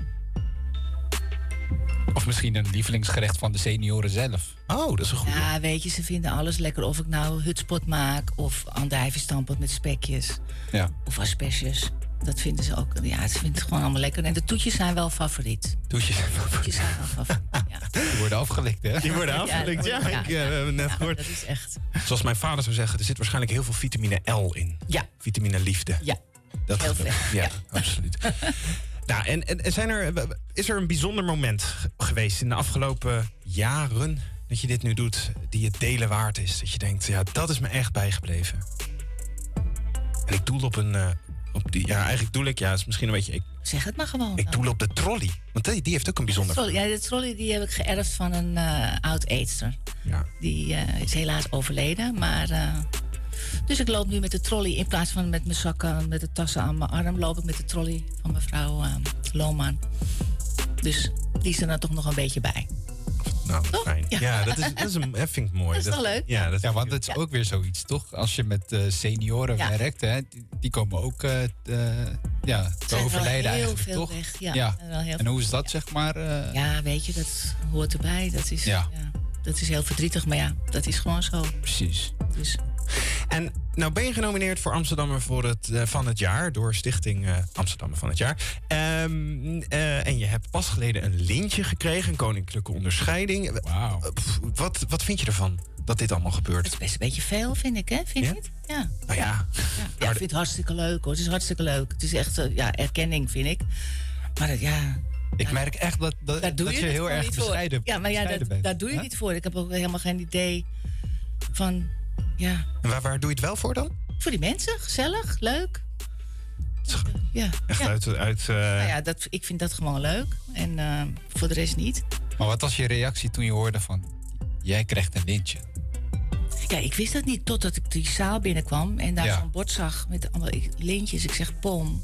Of misschien een lievelingsgerecht van de senioren zelf. Oh, dat is een goede. Ja, weet je, ze vinden alles lekker. Of ik nou hutspot maak of andijvenstampot met spekjes. Ja. Of asperges. Dat vinden ze ook. Ja, ze vinden het gewoon allemaal lekker. En de toetjes zijn wel favoriet. Toetjes zijn Toetjes zijn wel favoriet. Die worden afgelikt, hè? Die worden Ja, afgelikt, ja. ja, ja, ik, eh, hebben net Ja, gehoord. dat is echt. Zoals mijn vader zou zeggen, er zit waarschijnlijk heel veel vitamine L in. Ja. Vitamine liefde. Ja. Dat Heel veel, Ja, absoluut. nou, en, en zijn er, is er een bijzonder moment geweest in de afgelopen jaren dat je dit nu doet, die het delen waard is? Dat je denkt, ja, dat is me echt bijgebleven. En ik doel op een, eh, op die, ja, eigenlijk doel ik, ja, is misschien een beetje, ik, Zeg het maar gewoon. ik doel op de trolley. Want die, die heeft ook een bijzonder Trolley, ja, de trolley die heb ik geërfd van een eh, oud eetster. Ja. Die eh, is helaas overleden. Maar, eh, dus ik loop nu met de trolley in plaats van met mijn zakken, met de tassen aan mijn arm, loop ik met de trolley van mevrouw Lohman. Dus die is er dan toch nog een beetje bij. Nou, fijn. Ja, Ja. dat, is, dat, is een, dat vind ik mooi. Dat is wel leuk. Ja, dat Ja, want het is ook weer zoiets, toch? Als je met eh, senioren Ja. werkt, hè, die, die komen ook eh, te- ja, te overlijden heel eigenlijk, veel toch? weg, ja. Wel heel En hoe is dat, zeg maar? eh, Ja, weet je, dat hoort erbij. Dat is, Ja. ja. dat is heel verdrietig, maar ja, dat is gewoon zo. Precies. Dus En nou ben je genomineerd voor Amsterdammer voor het, eh, van het jaar door Stichting eh, Amsterdammer van het jaar. Ehm, eh, en je hebt pas geleden een lintje gekregen, een koninklijke onderscheiding. Wauw. Wat, wat vind je ervan dat dit allemaal gebeurt? Het is best een beetje veel, vind ik, hè? Vind je Ja? het? Ja. Nou ja, Ja, ik vind het hartstikke leuk, hoor. Het is hartstikke leuk. Het is echt, ja, erkenning, vind ik. Maar dat, ja... Ik merk echt dat, dat, dat je, heel erg niet voor. bescheiden, Ja, maar ja, bescheiden dat, bent. daar doe je niet voor. Ik heb ook helemaal geen idee van... Ja, En waar, waar doe je het wel voor dan? voor die mensen. Gezellig, leuk. Ja. Echt ja. uit... uit eh, Nou ja, dat, ik vind dat gewoon leuk. En eh, voor de rest niet. Maar wat was je reactie toen je hoorde van... Jij krijgt een lintje? Ja, ik wist dat niet totdat ik die zaal binnenkwam en daar Ja. zo'n bord zag met allemaal lintjes. Ik zeg, pom.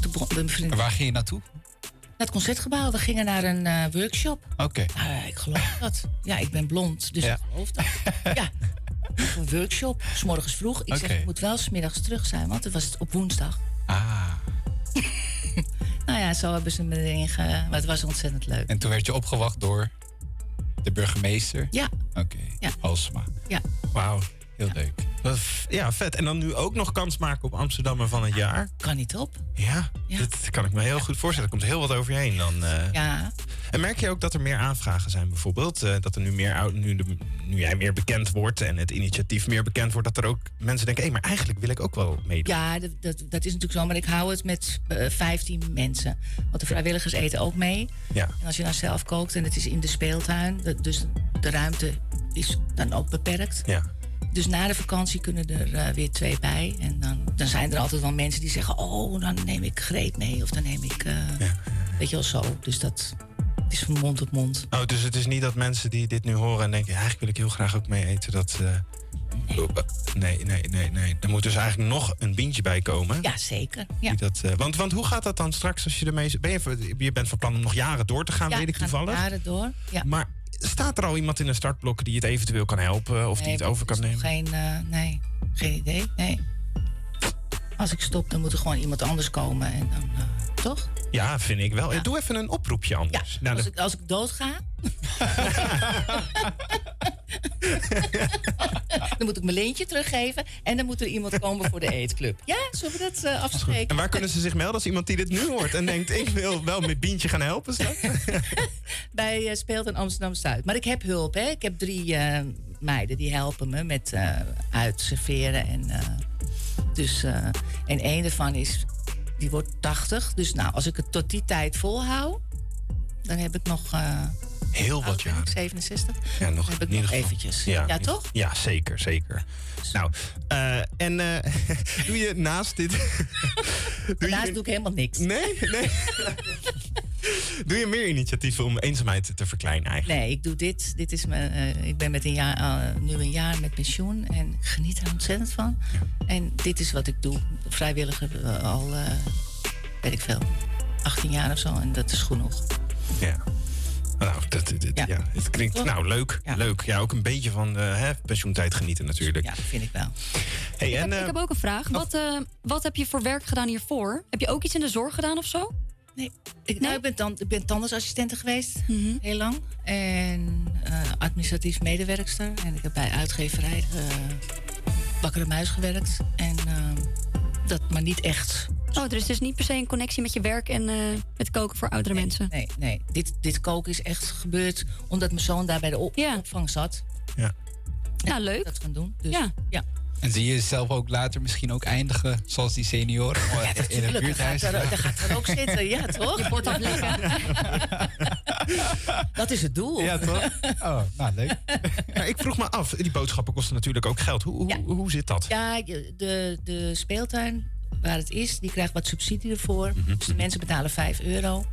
Toen begon mijn vriend En waar ging je naartoe? naar het concertgebouw. We gingen naar een eh, workshop. Oké. Nou, ja, ik geloof dat. Ja, ik ben blond, dus Ja. ik geloof dat. Ja, een workshop, s morgens vroeg. Ik zeg, ik moet wel smiddags terug zijn, want het was op woensdag. Ah. Nou ja, zo hebben ze me erin ge... Maar het was ontzettend leuk. En toen werd je opgewacht door de burgemeester? Ja. Oké. Ja. Halsema. Ja. Wauw. Heel leuk. F- Ja, vet. En dan nu ook nog kans maken op Amsterdammer van het jaar. Kan niet op. Ja, dat kan ik me heel goed voorstellen. Er komt heel wat over je heen dan. eh. Ja. En merk je ook dat er meer aanvragen zijn bijvoorbeeld? Eh, dat er nu meer oud, nu, de, nu jij meer bekend wordt en het initiatief meer bekend wordt, dat er ook mensen denken, hé, maar eigenlijk wil ik ook wel meedoen. Ja, dat, dat, dat is natuurlijk zo. Maar ik hou het met eh 15 mensen. Want de vrijwilligers eten ook mee. Ja. En als je nou zelf kookt en het is in de speeltuin... dat- dus de ruimte is dan ook beperkt. Ja. Dus na de vakantie kunnen er eh, weer twee bij. En dan, dan zijn er altijd wel mensen die zeggen... oh, dan neem ik Greet mee. Of dan neem ik... eh, Weet je wel zo. Dus dat is van mond op mond. Oh, dus het is niet dat mensen die dit nu horen en denken, ja, eigenlijk wil ik heel graag ook mee eten. Dat, eh, nee, nee, nee, nee. Er moet dus eigenlijk nog een bintje bij komen. Ja, zeker. Ja. Die dat, want, want hoe gaat dat dan straks als je ermee... Ben je, je bent van plan om nog jaren door te gaan, ja, weet ik toevallig. jaren door. Ja. Maar staat er al iemand in de startblokken die het eventueel kan helpen of die het over kan nemen? Geen, eh, nee, geen idee. Nee. Als ik stop, dan moet er gewoon iemand anders komen. En dan, eh, toch? Ja, vind ik wel. Eh, Doe even een oproepje anders. Nou, Als de- ik, als ik dood ga. dan moet ik mijn leentje teruggeven. En dan moet er iemand komen voor de eetclub. Ja, zullen we dat eh, afspreken? En waar kunnen ze zich melden als iemand die dit nu hoort en denkt: ik wil wel met Bientje gaan helpen? Bij eh, Speelt in Amsterdam Zuid. Maar ik heb hulp, hè? Ik heb drie eh, meiden die helpen me met eh uitserveren. En, eh, dus, eh, en één daarvan is, die wordt 80. Dus nou, als ik het tot die tijd volhoud, dan heb ik nog. eh, Heel wat jaren. 67. Ja, nog heb ik in ieder nog geval. eventjes. Ja, toch? Ja, zeker, zeker. Nou, eh, en doe je naast dit. doe Daarnaast je, doe ik helemaal niks. Nee, nee. doe je meer initiatieven om eenzaamheid te verkleinen eigenlijk? Nee, ik doe dit. dit is mijn, eh, ik ben met een jaar, eh, nu een jaar met pensioen en geniet er ontzettend van. En dit is wat ik doe. Vrijwilliger eh, al, eh, weet ik veel, 18 jaar of zo. En dat is genoeg. Ja. Nou, dat, dat- dat- ja. het klinkt Toch? nou leuk. Leuk. Ja, ook een beetje van eh, hè, pensioentijd genieten natuurlijk. Ja, vind ik wel. Hey, ik, en, heb, eh, ik heb ook een vraag. Wat, eh, wat heb je voor werk gedaan hiervoor? Heb je ook iets in de zorg gedaan of zo? Nee. Ik, nou, ik, ben tan- ik ben tandartsassistente geweest, Mhm. heel lang. En eh, administratief medewerkster. En ik heb bij uitgeverij uh, Bakker de Muis gewerkt. En eh, dat maar niet echt. Oh, dus het is niet per se een connectie met je werk en eh, het koken voor oudere mensen. Nee, nee. Dit, dit koken is echt gebeurd omdat mijn zoon daar bij de op- opvang zat. Ja. Ja, leuk. Dat gaan doen. Dus, Ja. ja. En zie je jezelf ook later misschien ook eindigen zoals die senioren? in een Tuurlijk, daar buurthuis? gaat, er, daar gaat er ook zitten, ja toch? Je afleggen. Dat is het doel. Ja, toch? Oh, nou leuk. Maar ik vroeg me af, die boodschappen kosten natuurlijk ook geld. Hoe, hoe, hoe zit dat? Ja, de, de speeltuin waar het is, die krijgt wat subsidie ervoor. Mhm. Dus de mensen betalen 5 euro.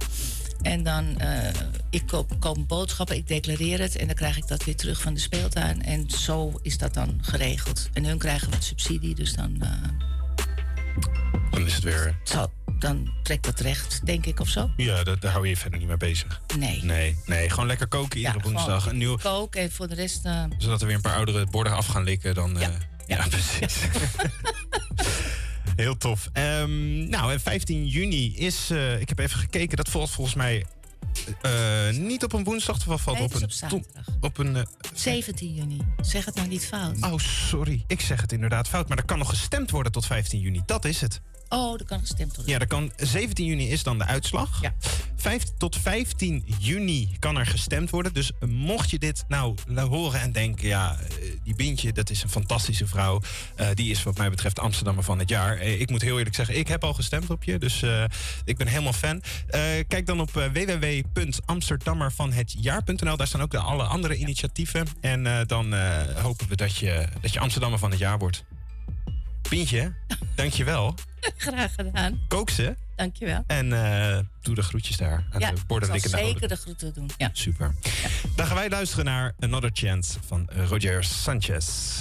En dan, eh, ik koop, koop boodschappen, ik declareer het... en dan krijg ik dat weer terug van de speeltuin. En zo is dat dan geregeld. En hun krijgen wat subsidie, dus dan, eh, Dan is het weer... zo, dan trekt dat recht, denk ik, of zo. Ja, dat, daar hou je je verder niet mee bezig. Nee. Nee, nee gewoon lekker koken iedere woensdag. Een nieuw, koken en voor de rest... eh, zodat er weer een paar oudere borden af gaan likken. Dan, ja. ja. precies. Heel tof. Ehm, nou, en 15 juni is, eh, ik heb even gekeken, dat valt volgens mij Eh, niet op een woensdag, of valt Nee, op het een op op een. eh, 17 juni. Zeg het nou niet fout. oh, sorry. Ik zeg het inderdaad fout. Maar er kan nog gestemd worden tot 15 juni. Dat is het. Oh, er kan gestemd worden. Ja, er kan, 17 juni is dan de uitslag. Ja. Vijf, tot 15 juni kan er gestemd worden. Dus eh, mocht je dit nou horen en denken... ja, eh, die Bintje, dat is een fantastische vrouw. Eh, die is wat mij betreft Amsterdammer van het jaar. Ik moet heel eerlijk zeggen, ik heb al gestemd op je. Dus ik ben helemaal fan. Kijk dan op www.amsterdammervanhetjaar.nl. Daar staan ook de alle andere initiatieven. En dan hopen we dat je, dat je Amsterdammer van het jaar wordt. Bintje, dankjewel. Graag gedaan. Kook ze. Dankjewel. En eh, doe de groetjes daar aan Ja, de zeker de groeten doen. Ja. Super. Dan gaan wij luisteren naar Another Chance van Roger Sanchez.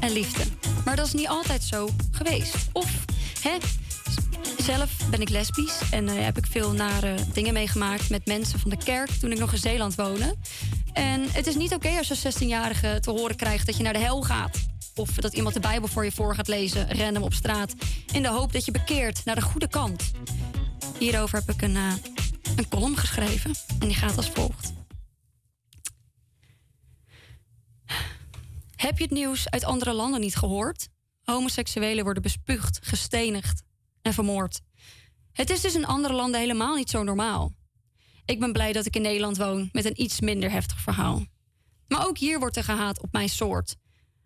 En liefde. Maar dat is niet altijd zo geweest. Of, hè, zelf ben ik lesbisch en eh, heb ik veel nare dingen meegemaakt met mensen van de kerk toen ik nog in Zeeland woonde. En het is niet oké als een 16-jarige te horen krijgt dat je naar de hel gaat. Of dat iemand de Bijbel voor je voor gaat lezen, random op straat. In de hoop dat je bekeert naar de goede kant. Hierover heb ik een, eh, een column geschreven. En die gaat als volgt. Heb je het nieuws uit andere landen niet gehoord? Homoseksuelen worden bespuugd, gestenigd en vermoord. Het is dus in andere landen helemaal niet zo normaal. Ik ben blij dat ik in Nederland woon met een iets minder heftig verhaal. Maar ook hier wordt er gehaat op mijn soort.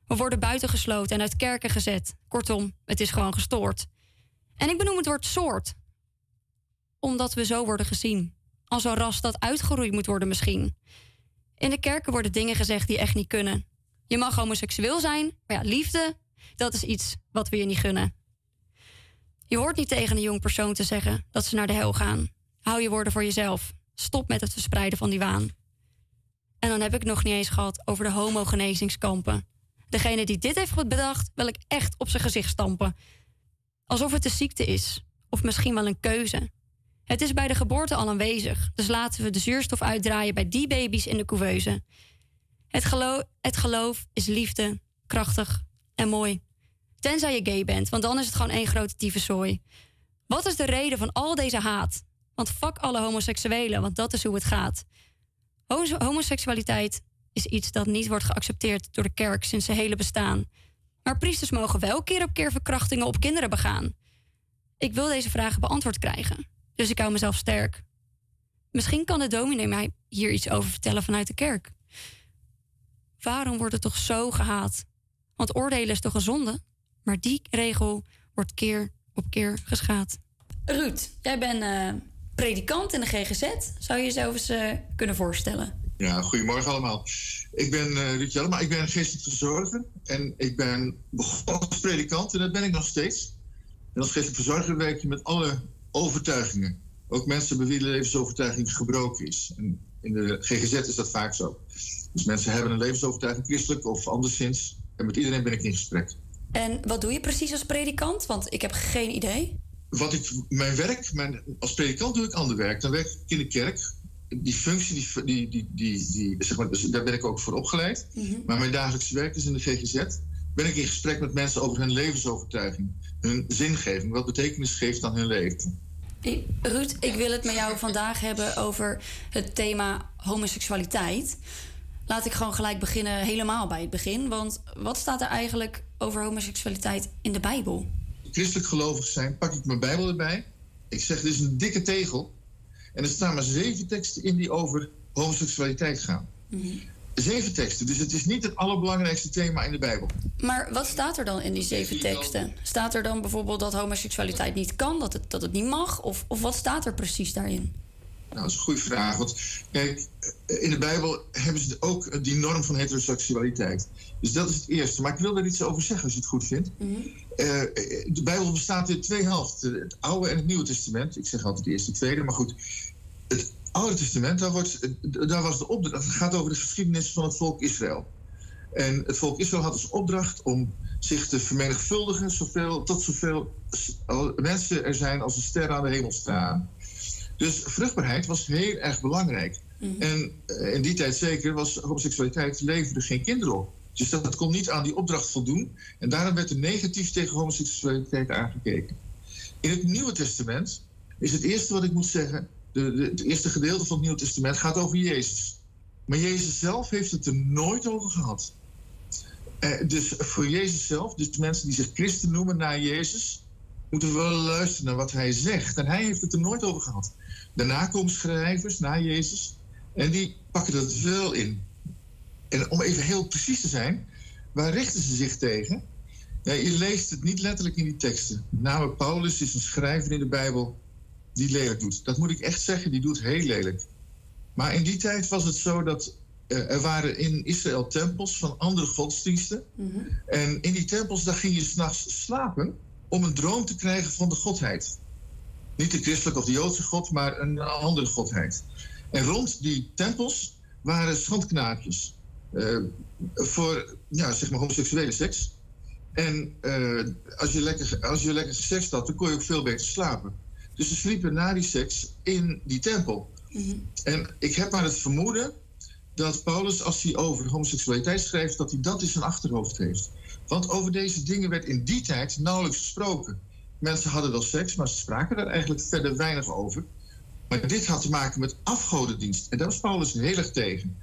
We worden buitengesloten en uit kerken gezet. Kortom, het is gewoon gestoord. En ik benoem het woord soort. Omdat we zo worden gezien. Als een ras dat uitgeroeid moet worden misschien. In de kerken worden dingen gezegd die echt niet kunnen. Je mag homoseksueel zijn, maar ja, liefde, dat is iets wat we je niet gunnen. Je hoort niet tegen een jong persoon te zeggen dat ze naar de hel gaan. Hou je woorden voor jezelf. Stop met het verspreiden van die waan. En dan heb ik nog niet eens gehad over de homogenezingskampen. Degene die dit heeft bedacht, wil ik echt op zijn gezicht stampen. Alsof het een ziekte is, of misschien wel een keuze. Het is bij de geboorte al aanwezig, dus laten we de zuurstof uitdraaien bij die baby's in de couveuse. Het, geloof, het geloof is liefde, krachtig en mooi. Tenzij je gay bent, want dan is het gewoon één grote tyfuszooi. Wat is de reden van al deze haat? Want fuck alle homoseksuelen, want dat is hoe het gaat. Homo- Homoseksualiteit is iets dat niet wordt geaccepteerd door de kerk sinds zijn hele bestaan. Maar priesters mogen wel keer op keer verkrachtingen op kinderen begaan. Ik wil deze vragen beantwoord krijgen, dus ik hou mezelf sterk. Misschien kan de dominee mij hier iets over vertellen vanuit de kerk. Waarom wordt het toch zo gehaat? Want oordelen is toch een zonde? Maar die regel wordt keer op keer geschaad. Ruud, jij bent eh, predikant in de GGZ. Zou je jezelf eens eh, kunnen voorstellen? Ja, goedemorgen allemaal. Ik ben uh, Ruud Jellema, ik ben geestelijk verzorger. En ik ben begonnen als predikant en dat ben ik nog steeds. En als geestelijk verzorger werk je met alle overtuigingen. Ook mensen bij wie de levensovertuiging gebroken is. En in de GGZ is dat vaak zo. Dus mensen hebben een levensovertuiging, christelijk of anderszins. En met iedereen ben ik in gesprek. En wat doe je precies als predikant? Want ik heb geen idee. Wat ik, mijn werk, mijn, als predikant doe ik ander werk. Dan werk ik in de kerk. Die functie, die, die, die, die, die, zeg maar, dus daar ben ik ook voor opgeleid. Maar mijn dagelijkse werk is in de GGZ. Ben ik in gesprek met mensen over hun levensovertuiging, hun zingeving, wat betekenis geeft aan hun leven. Ruud, ik wil het met jou vandaag hebben over het thema homoseksualiteit. Laat ik gewoon gelijk beginnen, helemaal bij het begin. Want wat staat er eigenlijk over homoseksualiteit in de Bijbel? Christelijk gelovig zijn, pak ik mijn Bijbel erbij. Ik zeg, dit is een dikke tegel. En er staan maar zeven teksten in die over homoseksualiteit gaan. Zeven teksten, dus het is niet het allerbelangrijkste thema in de Bijbel. Maar wat staat er dan in die zeven teksten? Staat er dan bijvoorbeeld dat homoseksualiteit niet kan, dat het, dat het niet mag? Of, of wat staat er precies daarin? Nou, dat is een goede vraag. Want kijk, in de Bijbel hebben ze ook die norm van heteroseksualiteit. Dus dat is het eerste. Maar ik wil er iets over zeggen als je het goed vindt. Eh, de Bijbel bestaat in twee helften: het Oude en het Nieuwe Testament. Ik zeg altijd de eerste, tweede, maar goed. Het Oude Testament, daar, wordt, daar was de opdracht. Het gaat over de geschiedenis van het volk Israël. En het volk Israël had als opdracht om zich te vermenigvuldigen zoveel, tot zoveel mensen er zijn als een ster aan de hemel staan. Dus vruchtbaarheid was heel erg belangrijk. En uh, in die tijd zeker was homoseksualiteit leverde geen kinderen op. Dus dat, dat kon niet aan die opdracht voldoen. En daarom werd er negatief tegen homoseksualiteit aangekeken. In het Nieuwe Testament is het eerste wat ik moet zeggen... De, de, het eerste gedeelte van het Nieuwe Testament gaat over Jezus. Maar Jezus zelf heeft het er nooit over gehad. Uh, dus voor Jezus zelf, dus de mensen die zich christen noemen na Jezus... moeten we wel luisteren naar wat hij zegt. En hij heeft het er nooit over gehad. Daarna komen schrijvers, na Jezus... en die pakken dat wel in. En om even heel precies te zijn, waar richten ze zich tegen? Ja, je leest het niet letterlijk in die teksten. Met name Paulus is een schrijver in de Bijbel die lelijk doet. Dat moet ik echt zeggen, die doet heel lelijk. Maar in die tijd was het zo dat uh, er waren in Israël tempels van andere godsdiensten. Mm-hmm. En in die tempels daar ging je s'nachts slapen om een droom te krijgen van de godheid. Niet de christelijke of de joodse god, maar een andere godheid. En rond die tempels waren schandknaapjes. Uh, voor ja, zeg maar homoseksuele seks. En uh, als, je lekker, als je lekker seks had, dan kon je ook veel beter slapen. Dus ze sliepen na die seks in die tempel. Mm-hmm. En ik heb maar het vermoeden dat Paulus, als hij over homoseksualiteit schrijft, dat hij dat in zijn achterhoofd heeft. Want over deze dingen werd in die tijd nauwelijks gesproken. Mensen hadden wel seks, maar ze spraken daar eigenlijk verder weinig over. Maar dit had te maken met afgodendienst. En daar was Paulus heel erg tegen.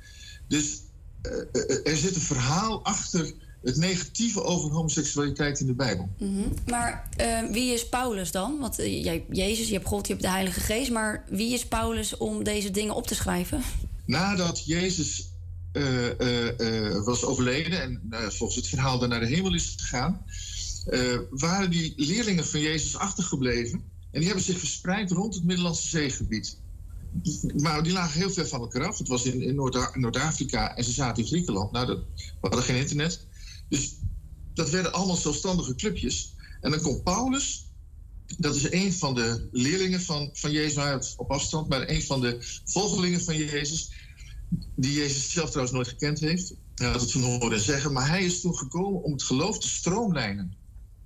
Dus uh, er zit een verhaal achter het negatieve over homoseksualiteit in de Bijbel. Mhm. Maar eh, wie is Paulus dan? Want eh, jij hebt Jezus, je hebt God, je hebt de Heilige Geest. Maar wie is Paulus om deze dingen op te schrijven? Nadat Jezus eh, eh, eh, was overleden en eh, volgens het verhaal naar de hemel is gegaan, eh, waren die leerlingen van Jezus achtergebleven. En die hebben zich verspreid rond het Middellandse zeegebied. Maar die lagen heel ver van elkaar af. Het was in, in Noord- Noord-Afrika en ze zaten in Griekenland. Nou, dat, we hadden geen internet. Dus dat werden allemaal zelfstandige clubjes. En dan komt Paulus, dat is een van de leerlingen van, van Jezus, op afstand, maar een van de volgelingen van Jezus, die Jezus zelf trouwens nooit gekend heeft. Hij had het van horen zeggen, maar hij is toen gekomen om het geloof te stroomlijnen.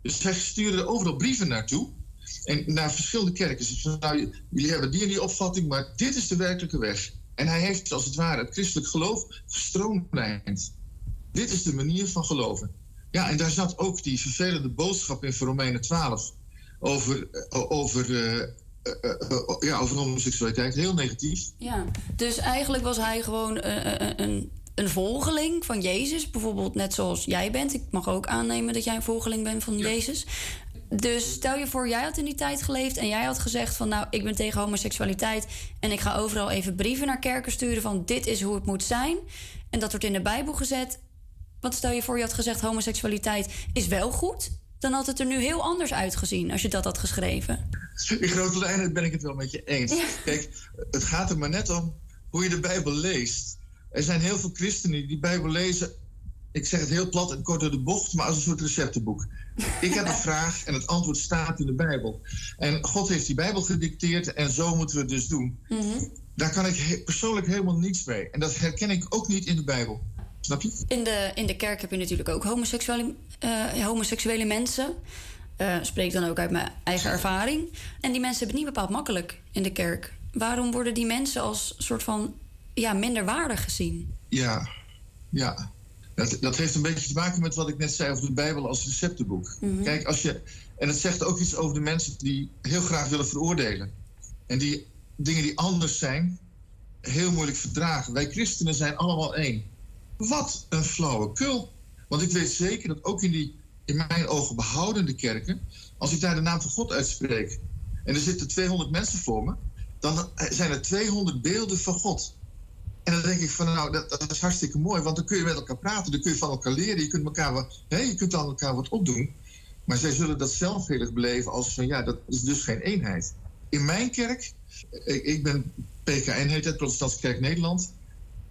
Dus hij stuurde overal brieven naartoe. En naar verschillende kerken. Ze zei, nou, jullie hebben die en die opvatting, maar dit is de werkelijke weg. En hij heeft als het ware het christelijk geloof gestroomlijnd. Dit is de manier van geloven. Ja, en daar zat ook die vervelende boodschap in voor Romeinen 12 over, eh, over, eh, eh, ja, over homoseksualiteit. Heel negatief. Ja, dus eigenlijk was hij gewoon een, een volgeling van Jezus. Bijvoorbeeld net zoals jij bent. Ik mag ook aannemen dat jij een volgeling bent van Jezus. Dus stel je voor, jij had in die tijd geleefd en jij had gezegd van... nou, ik ben tegen homoseksualiteit en ik ga overal even brieven naar kerken sturen... van dit is hoe het moet zijn. En dat wordt in de Bijbel gezet. Want stel je voor, je had gezegd homoseksualiteit is wel goed... dan had het er nu heel anders uitgezien als je dat had geschreven. In grote lijnen ben ik het wel met je eens. Kijk, het gaat er maar net om hoe je de Bijbel leest. Er zijn heel veel christenen die de Bijbel lezen. Ik zeg het heel plat en kort door de bocht, maar als een soort receptenboek. Ik heb een vraag en het antwoord staat in de Bijbel. En God heeft die Bijbel gedicteerd en zo moeten we het dus doen. Daar kan ik he- persoonlijk helemaal niets mee. En dat herken ik ook niet in de Bijbel. Snap je? In de, in de kerk heb je natuurlijk ook homoseksuele, eh, homoseksuele mensen. Eh, spreek dan ook uit mijn eigen ervaring. En die mensen hebben het niet bepaald makkelijk in de kerk. Waarom worden die mensen als soort van ja, minderwaardig gezien? Ja, ja. Dat, dat heeft een beetje te maken met wat ik net zei over de Bijbel als receptenboek. Mhm. Kijk, als je. En het zegt ook iets over de mensen die heel graag willen veroordelen. En die dingen die anders zijn, heel moeilijk verdragen. Wij christenen zijn allemaal één. Wat een flauwekul. Want ik weet zeker dat ook in die, in mijn ogen, behoudende kerken, als ik daar de naam van God uitspreek en er zitten 200 mensen voor me, dan zijn er 200 beelden van God. En dan denk ik van, nou, dat, dat is hartstikke mooi, want dan kun je met elkaar praten, dan kun je van elkaar leren, je kunt, elkaar wat, hè, je kunt aan elkaar wat opdoen. Maar zij zullen dat zelf heel erg beleven als van, ja, dat is dus geen eenheid. In mijn kerk, ik, ik ben PKN, heet het, Protestantse Kerk Nederland,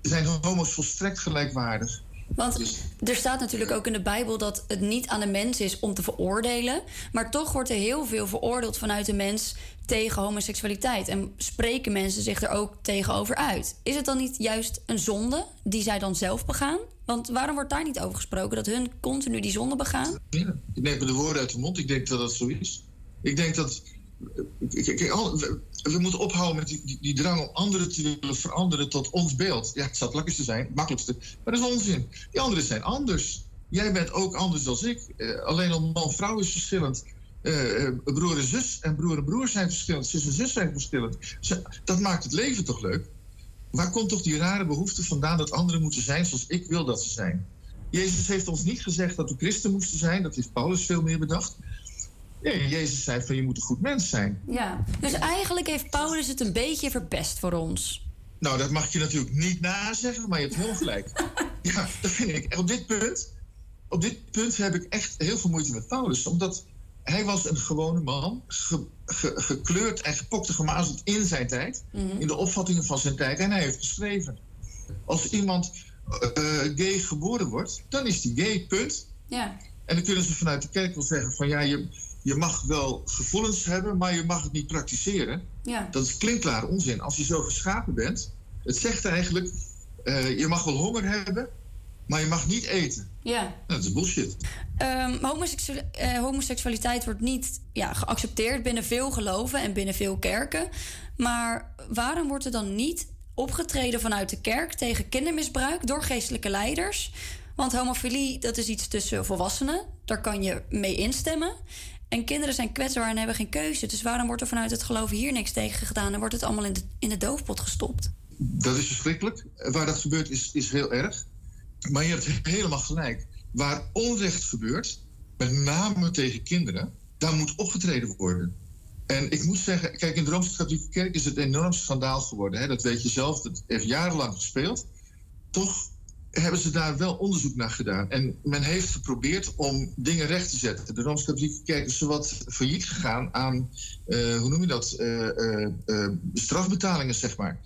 zijn homo's volstrekt gelijkwaardig. Want er staat natuurlijk ook in de Bijbel dat het niet aan de mens is om te veroordelen. Maar toch wordt er heel veel veroordeeld vanuit de mens tegen homoseksualiteit. En spreken mensen zich er ook tegenover uit. Is het dan niet juist een zonde die zij dan zelf begaan? Want waarom wordt daar niet over gesproken dat hun continu die zonde begaan? Ja, ik neem de woorden uit de mond. Ik denk dat dat zo is. Ik denk dat. We, moeten ophouden met die, die, die drang om anderen te willen veranderen tot ons beeld. Ja, het zou het lekkerste zijn, het makkelijkste. Maar dat is onzin. Die anderen zijn anders. Jij bent ook anders dan ik. Eh, alleen al man-vrouw is verschillend. Eh, broer en zus en broer en broer zijn verschillend. Zus en zus zijn verschillend. Dat maakt het leven toch leuk? Waar komt toch die rare behoefte vandaan dat anderen moeten zijn zoals ik wil dat ze zijn? Jezus heeft ons niet gezegd dat we christen moesten zijn. Dat heeft Paulus veel meer bedacht. Nee, Jezus zei van je moet een goed mens zijn. Ja. Dus eigenlijk heeft Paulus het een beetje verpest voor ons. Nou, dat mag je natuurlijk niet nazeggen, maar je hebt heel gelijk. ja, dat vind ik. En op dit punt, op dit punt heb ik echt heel veel moeite met Paulus. Omdat hij was een gewone man, ge- ge- gekleurd en gepokt en gemazeld in zijn tijd. Mhm. In de opvattingen van zijn tijd. En hij heeft geschreven. Als iemand eh, gay geboren wordt, dan is die gay, punt. Ja. En dan kunnen ze vanuit de kerk wel zeggen van ja, je, je mag wel gevoelens hebben, maar je mag het niet praktiseren. Ja. Dat is klinkklare onzin. Als je zo geschapen bent, het zegt eigenlijk, eh, je mag wel honger hebben, maar je mag niet eten. Ja. Nou, dat is bullshit. Ehm, homoseksu- eh, homoseksualiteit wordt niet ja, geaccepteerd binnen veel geloven en binnen veel kerken. Maar waarom wordt er dan niet opgetreden vanuit de kerk tegen kindermisbruik door geestelijke leiders? Want homofilie, dat is iets tussen volwassenen. Daar kan je mee instemmen. En kinderen zijn kwetsbaar en hebben geen keuze. Dus waarom wordt er vanuit het geloof hier niks tegen gedaan... en wordt het allemaal in de, in de doofpot gestopt? Dat is verschrikkelijk. Waar dat gebeurt is, is heel erg. Maar je hebt helemaal gelijk. waar onrecht gebeurt, met name tegen kinderen, daar moet opgetreden worden. En ik moet zeggen, kijk, in de Rooms-Katholieke Kerk is het enorm schandaal geworden. Hè? Dat weet je zelf, dat heeft jarenlang gespeeld. Toch hebben ze daar wel onderzoek naar gedaan. En men heeft geprobeerd om dingen recht te zetten. De Rooms-Katholieke Kerk is zowat failliet gegaan aan, eh, hoe noem je dat, eh, eh, strafbetalingen, zeg maar.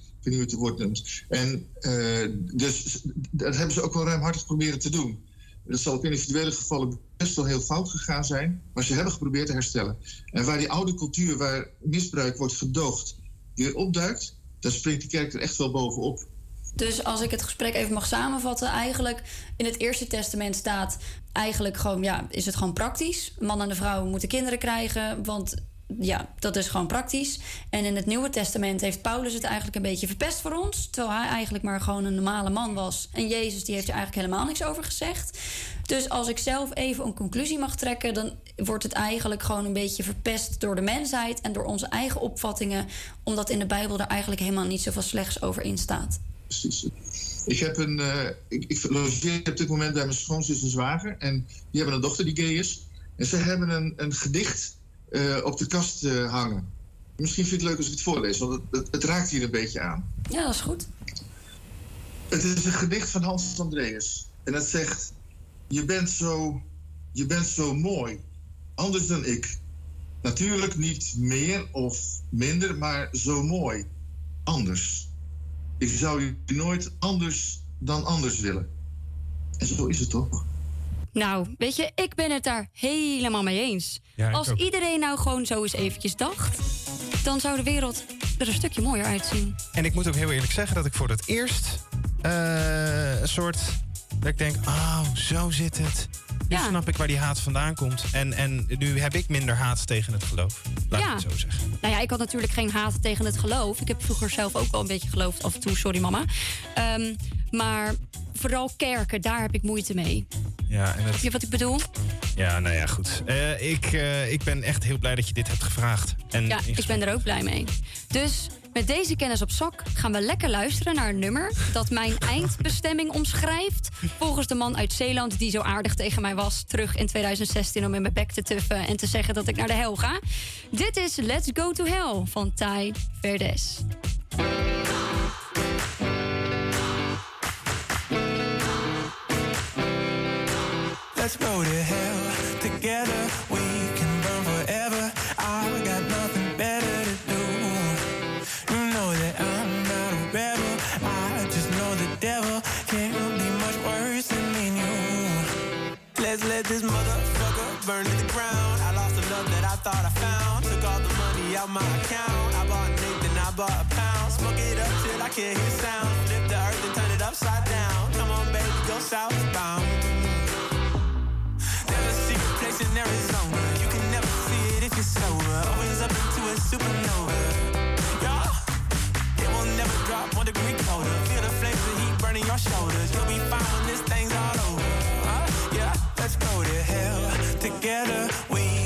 Woord noemt. En eh, dus dat hebben ze ook wel ruimhartig proberen te doen. Dat zal op individuele gevallen best wel heel fout gegaan zijn, maar ze hebben geprobeerd te herstellen. En waar die oude cultuur, waar misbruik wordt gedoogd, weer opduikt, dan springt de kerk er echt wel bovenop. Dus als ik het gesprek even mag samenvatten, eigenlijk in het Eerste Testament staat eigenlijk gewoon, ja, is het gewoon praktisch. Man en de vrouw moeten kinderen krijgen, want ja, dat is gewoon praktisch. En in het Nieuwe Testament heeft Paulus het eigenlijk een beetje verpest voor ons, terwijl hij eigenlijk maar gewoon een normale man was. En Jezus die heeft er eigenlijk helemaal niks over gezegd. Dus als ik zelf even een conclusie mag trekken, dan wordt het eigenlijk gewoon een beetje verpest door de mensheid en door onze eigen opvattingen, omdat in de Bijbel er eigenlijk helemaal niet zoveel slechts over in staat. Precies. Ik heb een. eh, ik, ik logeer op dit moment bij mijn schoonzus en zwager. En die hebben een dochter die gay is. En ze hebben een, een gedicht eh, op de kast eh, hangen. Misschien vind je het leuk als ik het voorlees, want het, het, het raakt hier een beetje aan. Ja, dat is goed. Het is een gedicht van Hans Andreas. En het zegt: Je bent zo. Je bent zo mooi. Anders dan ik. Natuurlijk niet meer of minder, maar zo mooi. Anders. Ik zou je nooit anders dan anders willen. En zo is het toch? Nou, weet je, ik ben het daar helemaal mee eens. Ja, Als ook. iedereen nou gewoon zo eens eventjes dacht, dan zou de wereld er een stukje mooier uitzien. En ik moet ook heel eerlijk zeggen dat ik voor het eerst eh, een soort. Dat ik denk, oh, zo zit het. Nu snap ik waar die haat vandaan komt. En, en nu heb ik minder haat tegen het geloof. Laat Ja. ik het zo zeggen. Nou ja, ik had natuurlijk geen haat tegen het geloof. Ik heb vroeger zelf ook wel een beetje geloofd af en toe, sorry mama. Ehm, maar vooral kerken, daar heb ik moeite mee. Ja, en het, je wat ik bedoel? ja nou ja, goed. Eh, ik, eh, ik ben echt heel blij dat je dit hebt gevraagd. En Ja, ik ben er ook blij mee. Dus met deze kennis op zak gaan we lekker luisteren naar een nummer dat mijn eindbestemming omschrijft. Volgens de man uit Zeeland die zo aardig tegen mij was terug in 2016 om in mijn bek te tuffen en te zeggen dat ik naar de hel ga. Dit is Let's Go to Hell van Ty Verdes. Let's go to hell together. We can burn forever. I got nothing better to do. You know that I'm not a rebel. I just know the devil can't be much worse than me and you. Let's let this motherfucker burn to the ground. I lost the love that I thought I found. Took all the money out my account. I bought Nathan, I bought a pound. Smoke it up till I can't hear sound. Flip the earth and turn it upside down. Come on, baby, go southbound. In Arizona. You can never see it if you're sober. Opens up into a supernova. Yeah, it will never drop one degree colder. Feel the flames of heat burning your shoulders. You'll be fine when this thing's all over. Huh? Yeah, let's go to hell together. We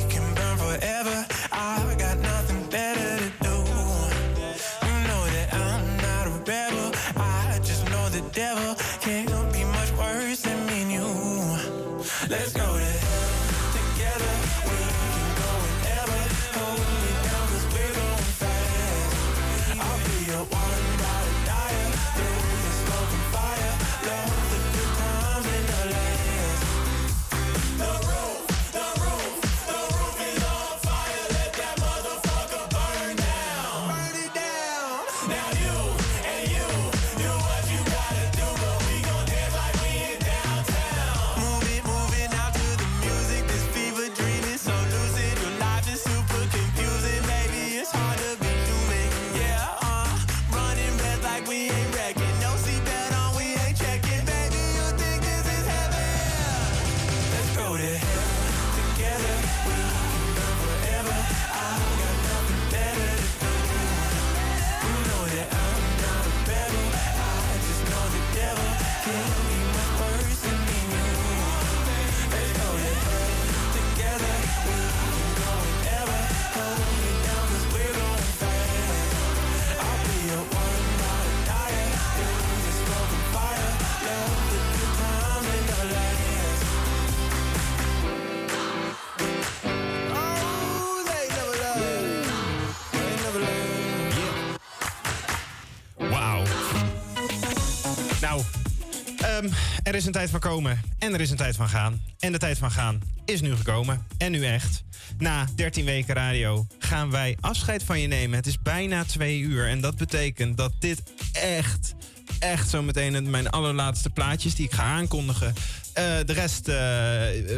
ehm, er is een tijd van komen en er is een tijd van gaan. En de tijd van gaan is nu gekomen. En nu echt. Na 13 weken radio gaan wij afscheid van je nemen. Het is bijna twee uur. En dat betekent dat dit echt, echt zometeen het- mijn allerlaatste plaatjes die ik ga aankondigen. Eh, de rest, eh,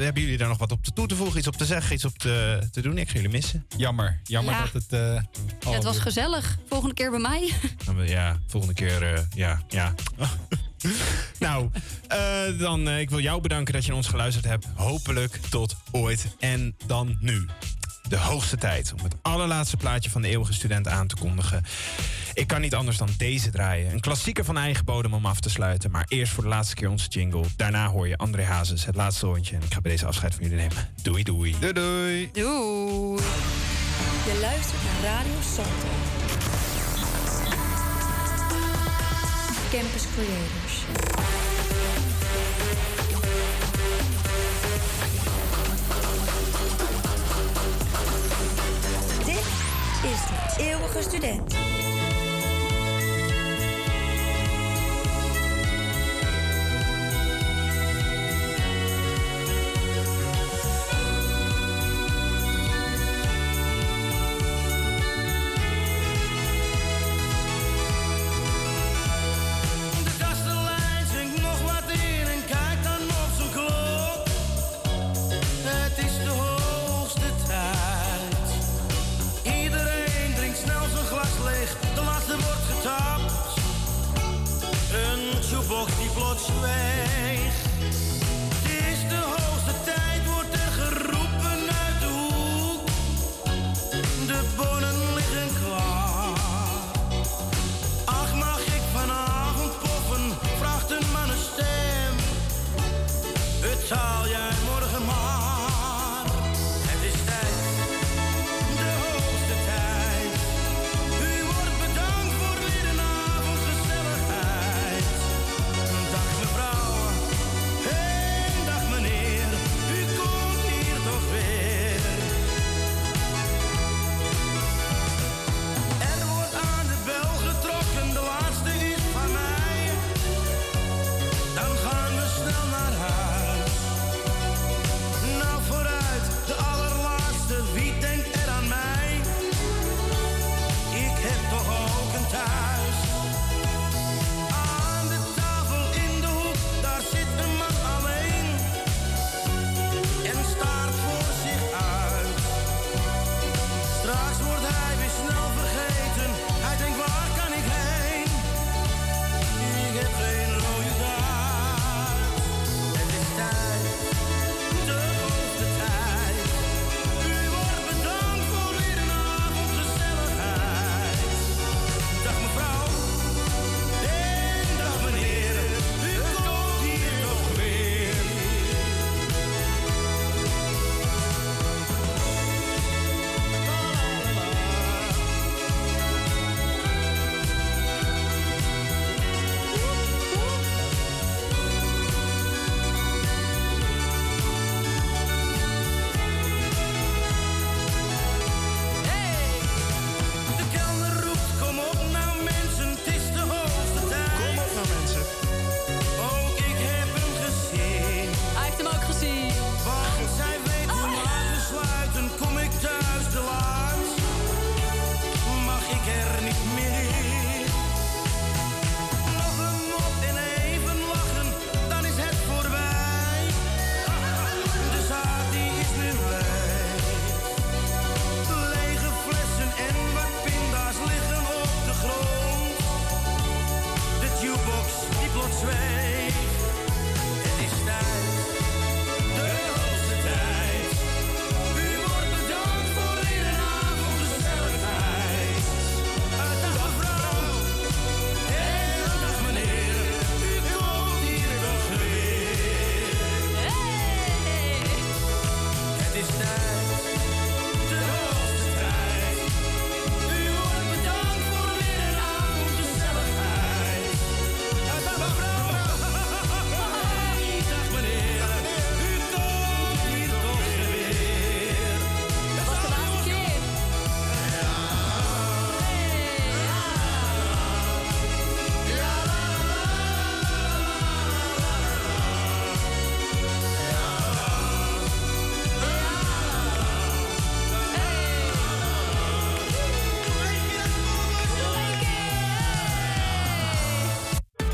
hebben jullie daar nog wat op toe te voegen? Iets op te zeggen, iets op te, te doen? Ik ga jullie missen. Jammer. Jammer Ja. dat het... eh, Ja, het was gezellig. Volgende keer bij mij. Ja, volgende keer, eh, ja, ja. nou, eh, dan, eh, ik wil jou bedanken dat je naar ons geluisterd hebt. Hopelijk tot ooit. En dan nu. De hoogste tijd om het allerlaatste plaatje van de eeuwige student aan te kondigen. Ik kan niet anders dan deze draaien. Een klassieker van eigen bodem om af te sluiten. Maar eerst voor de laatste keer onze jingle. Daarna hoor je André Hazes, het laatste rondje. En ik ga bij deze afscheid van jullie nemen. Doei doei. Doei doei. Doei. Je luistert naar Radio Salto. Campus Creators. Dit is de eeuwige student.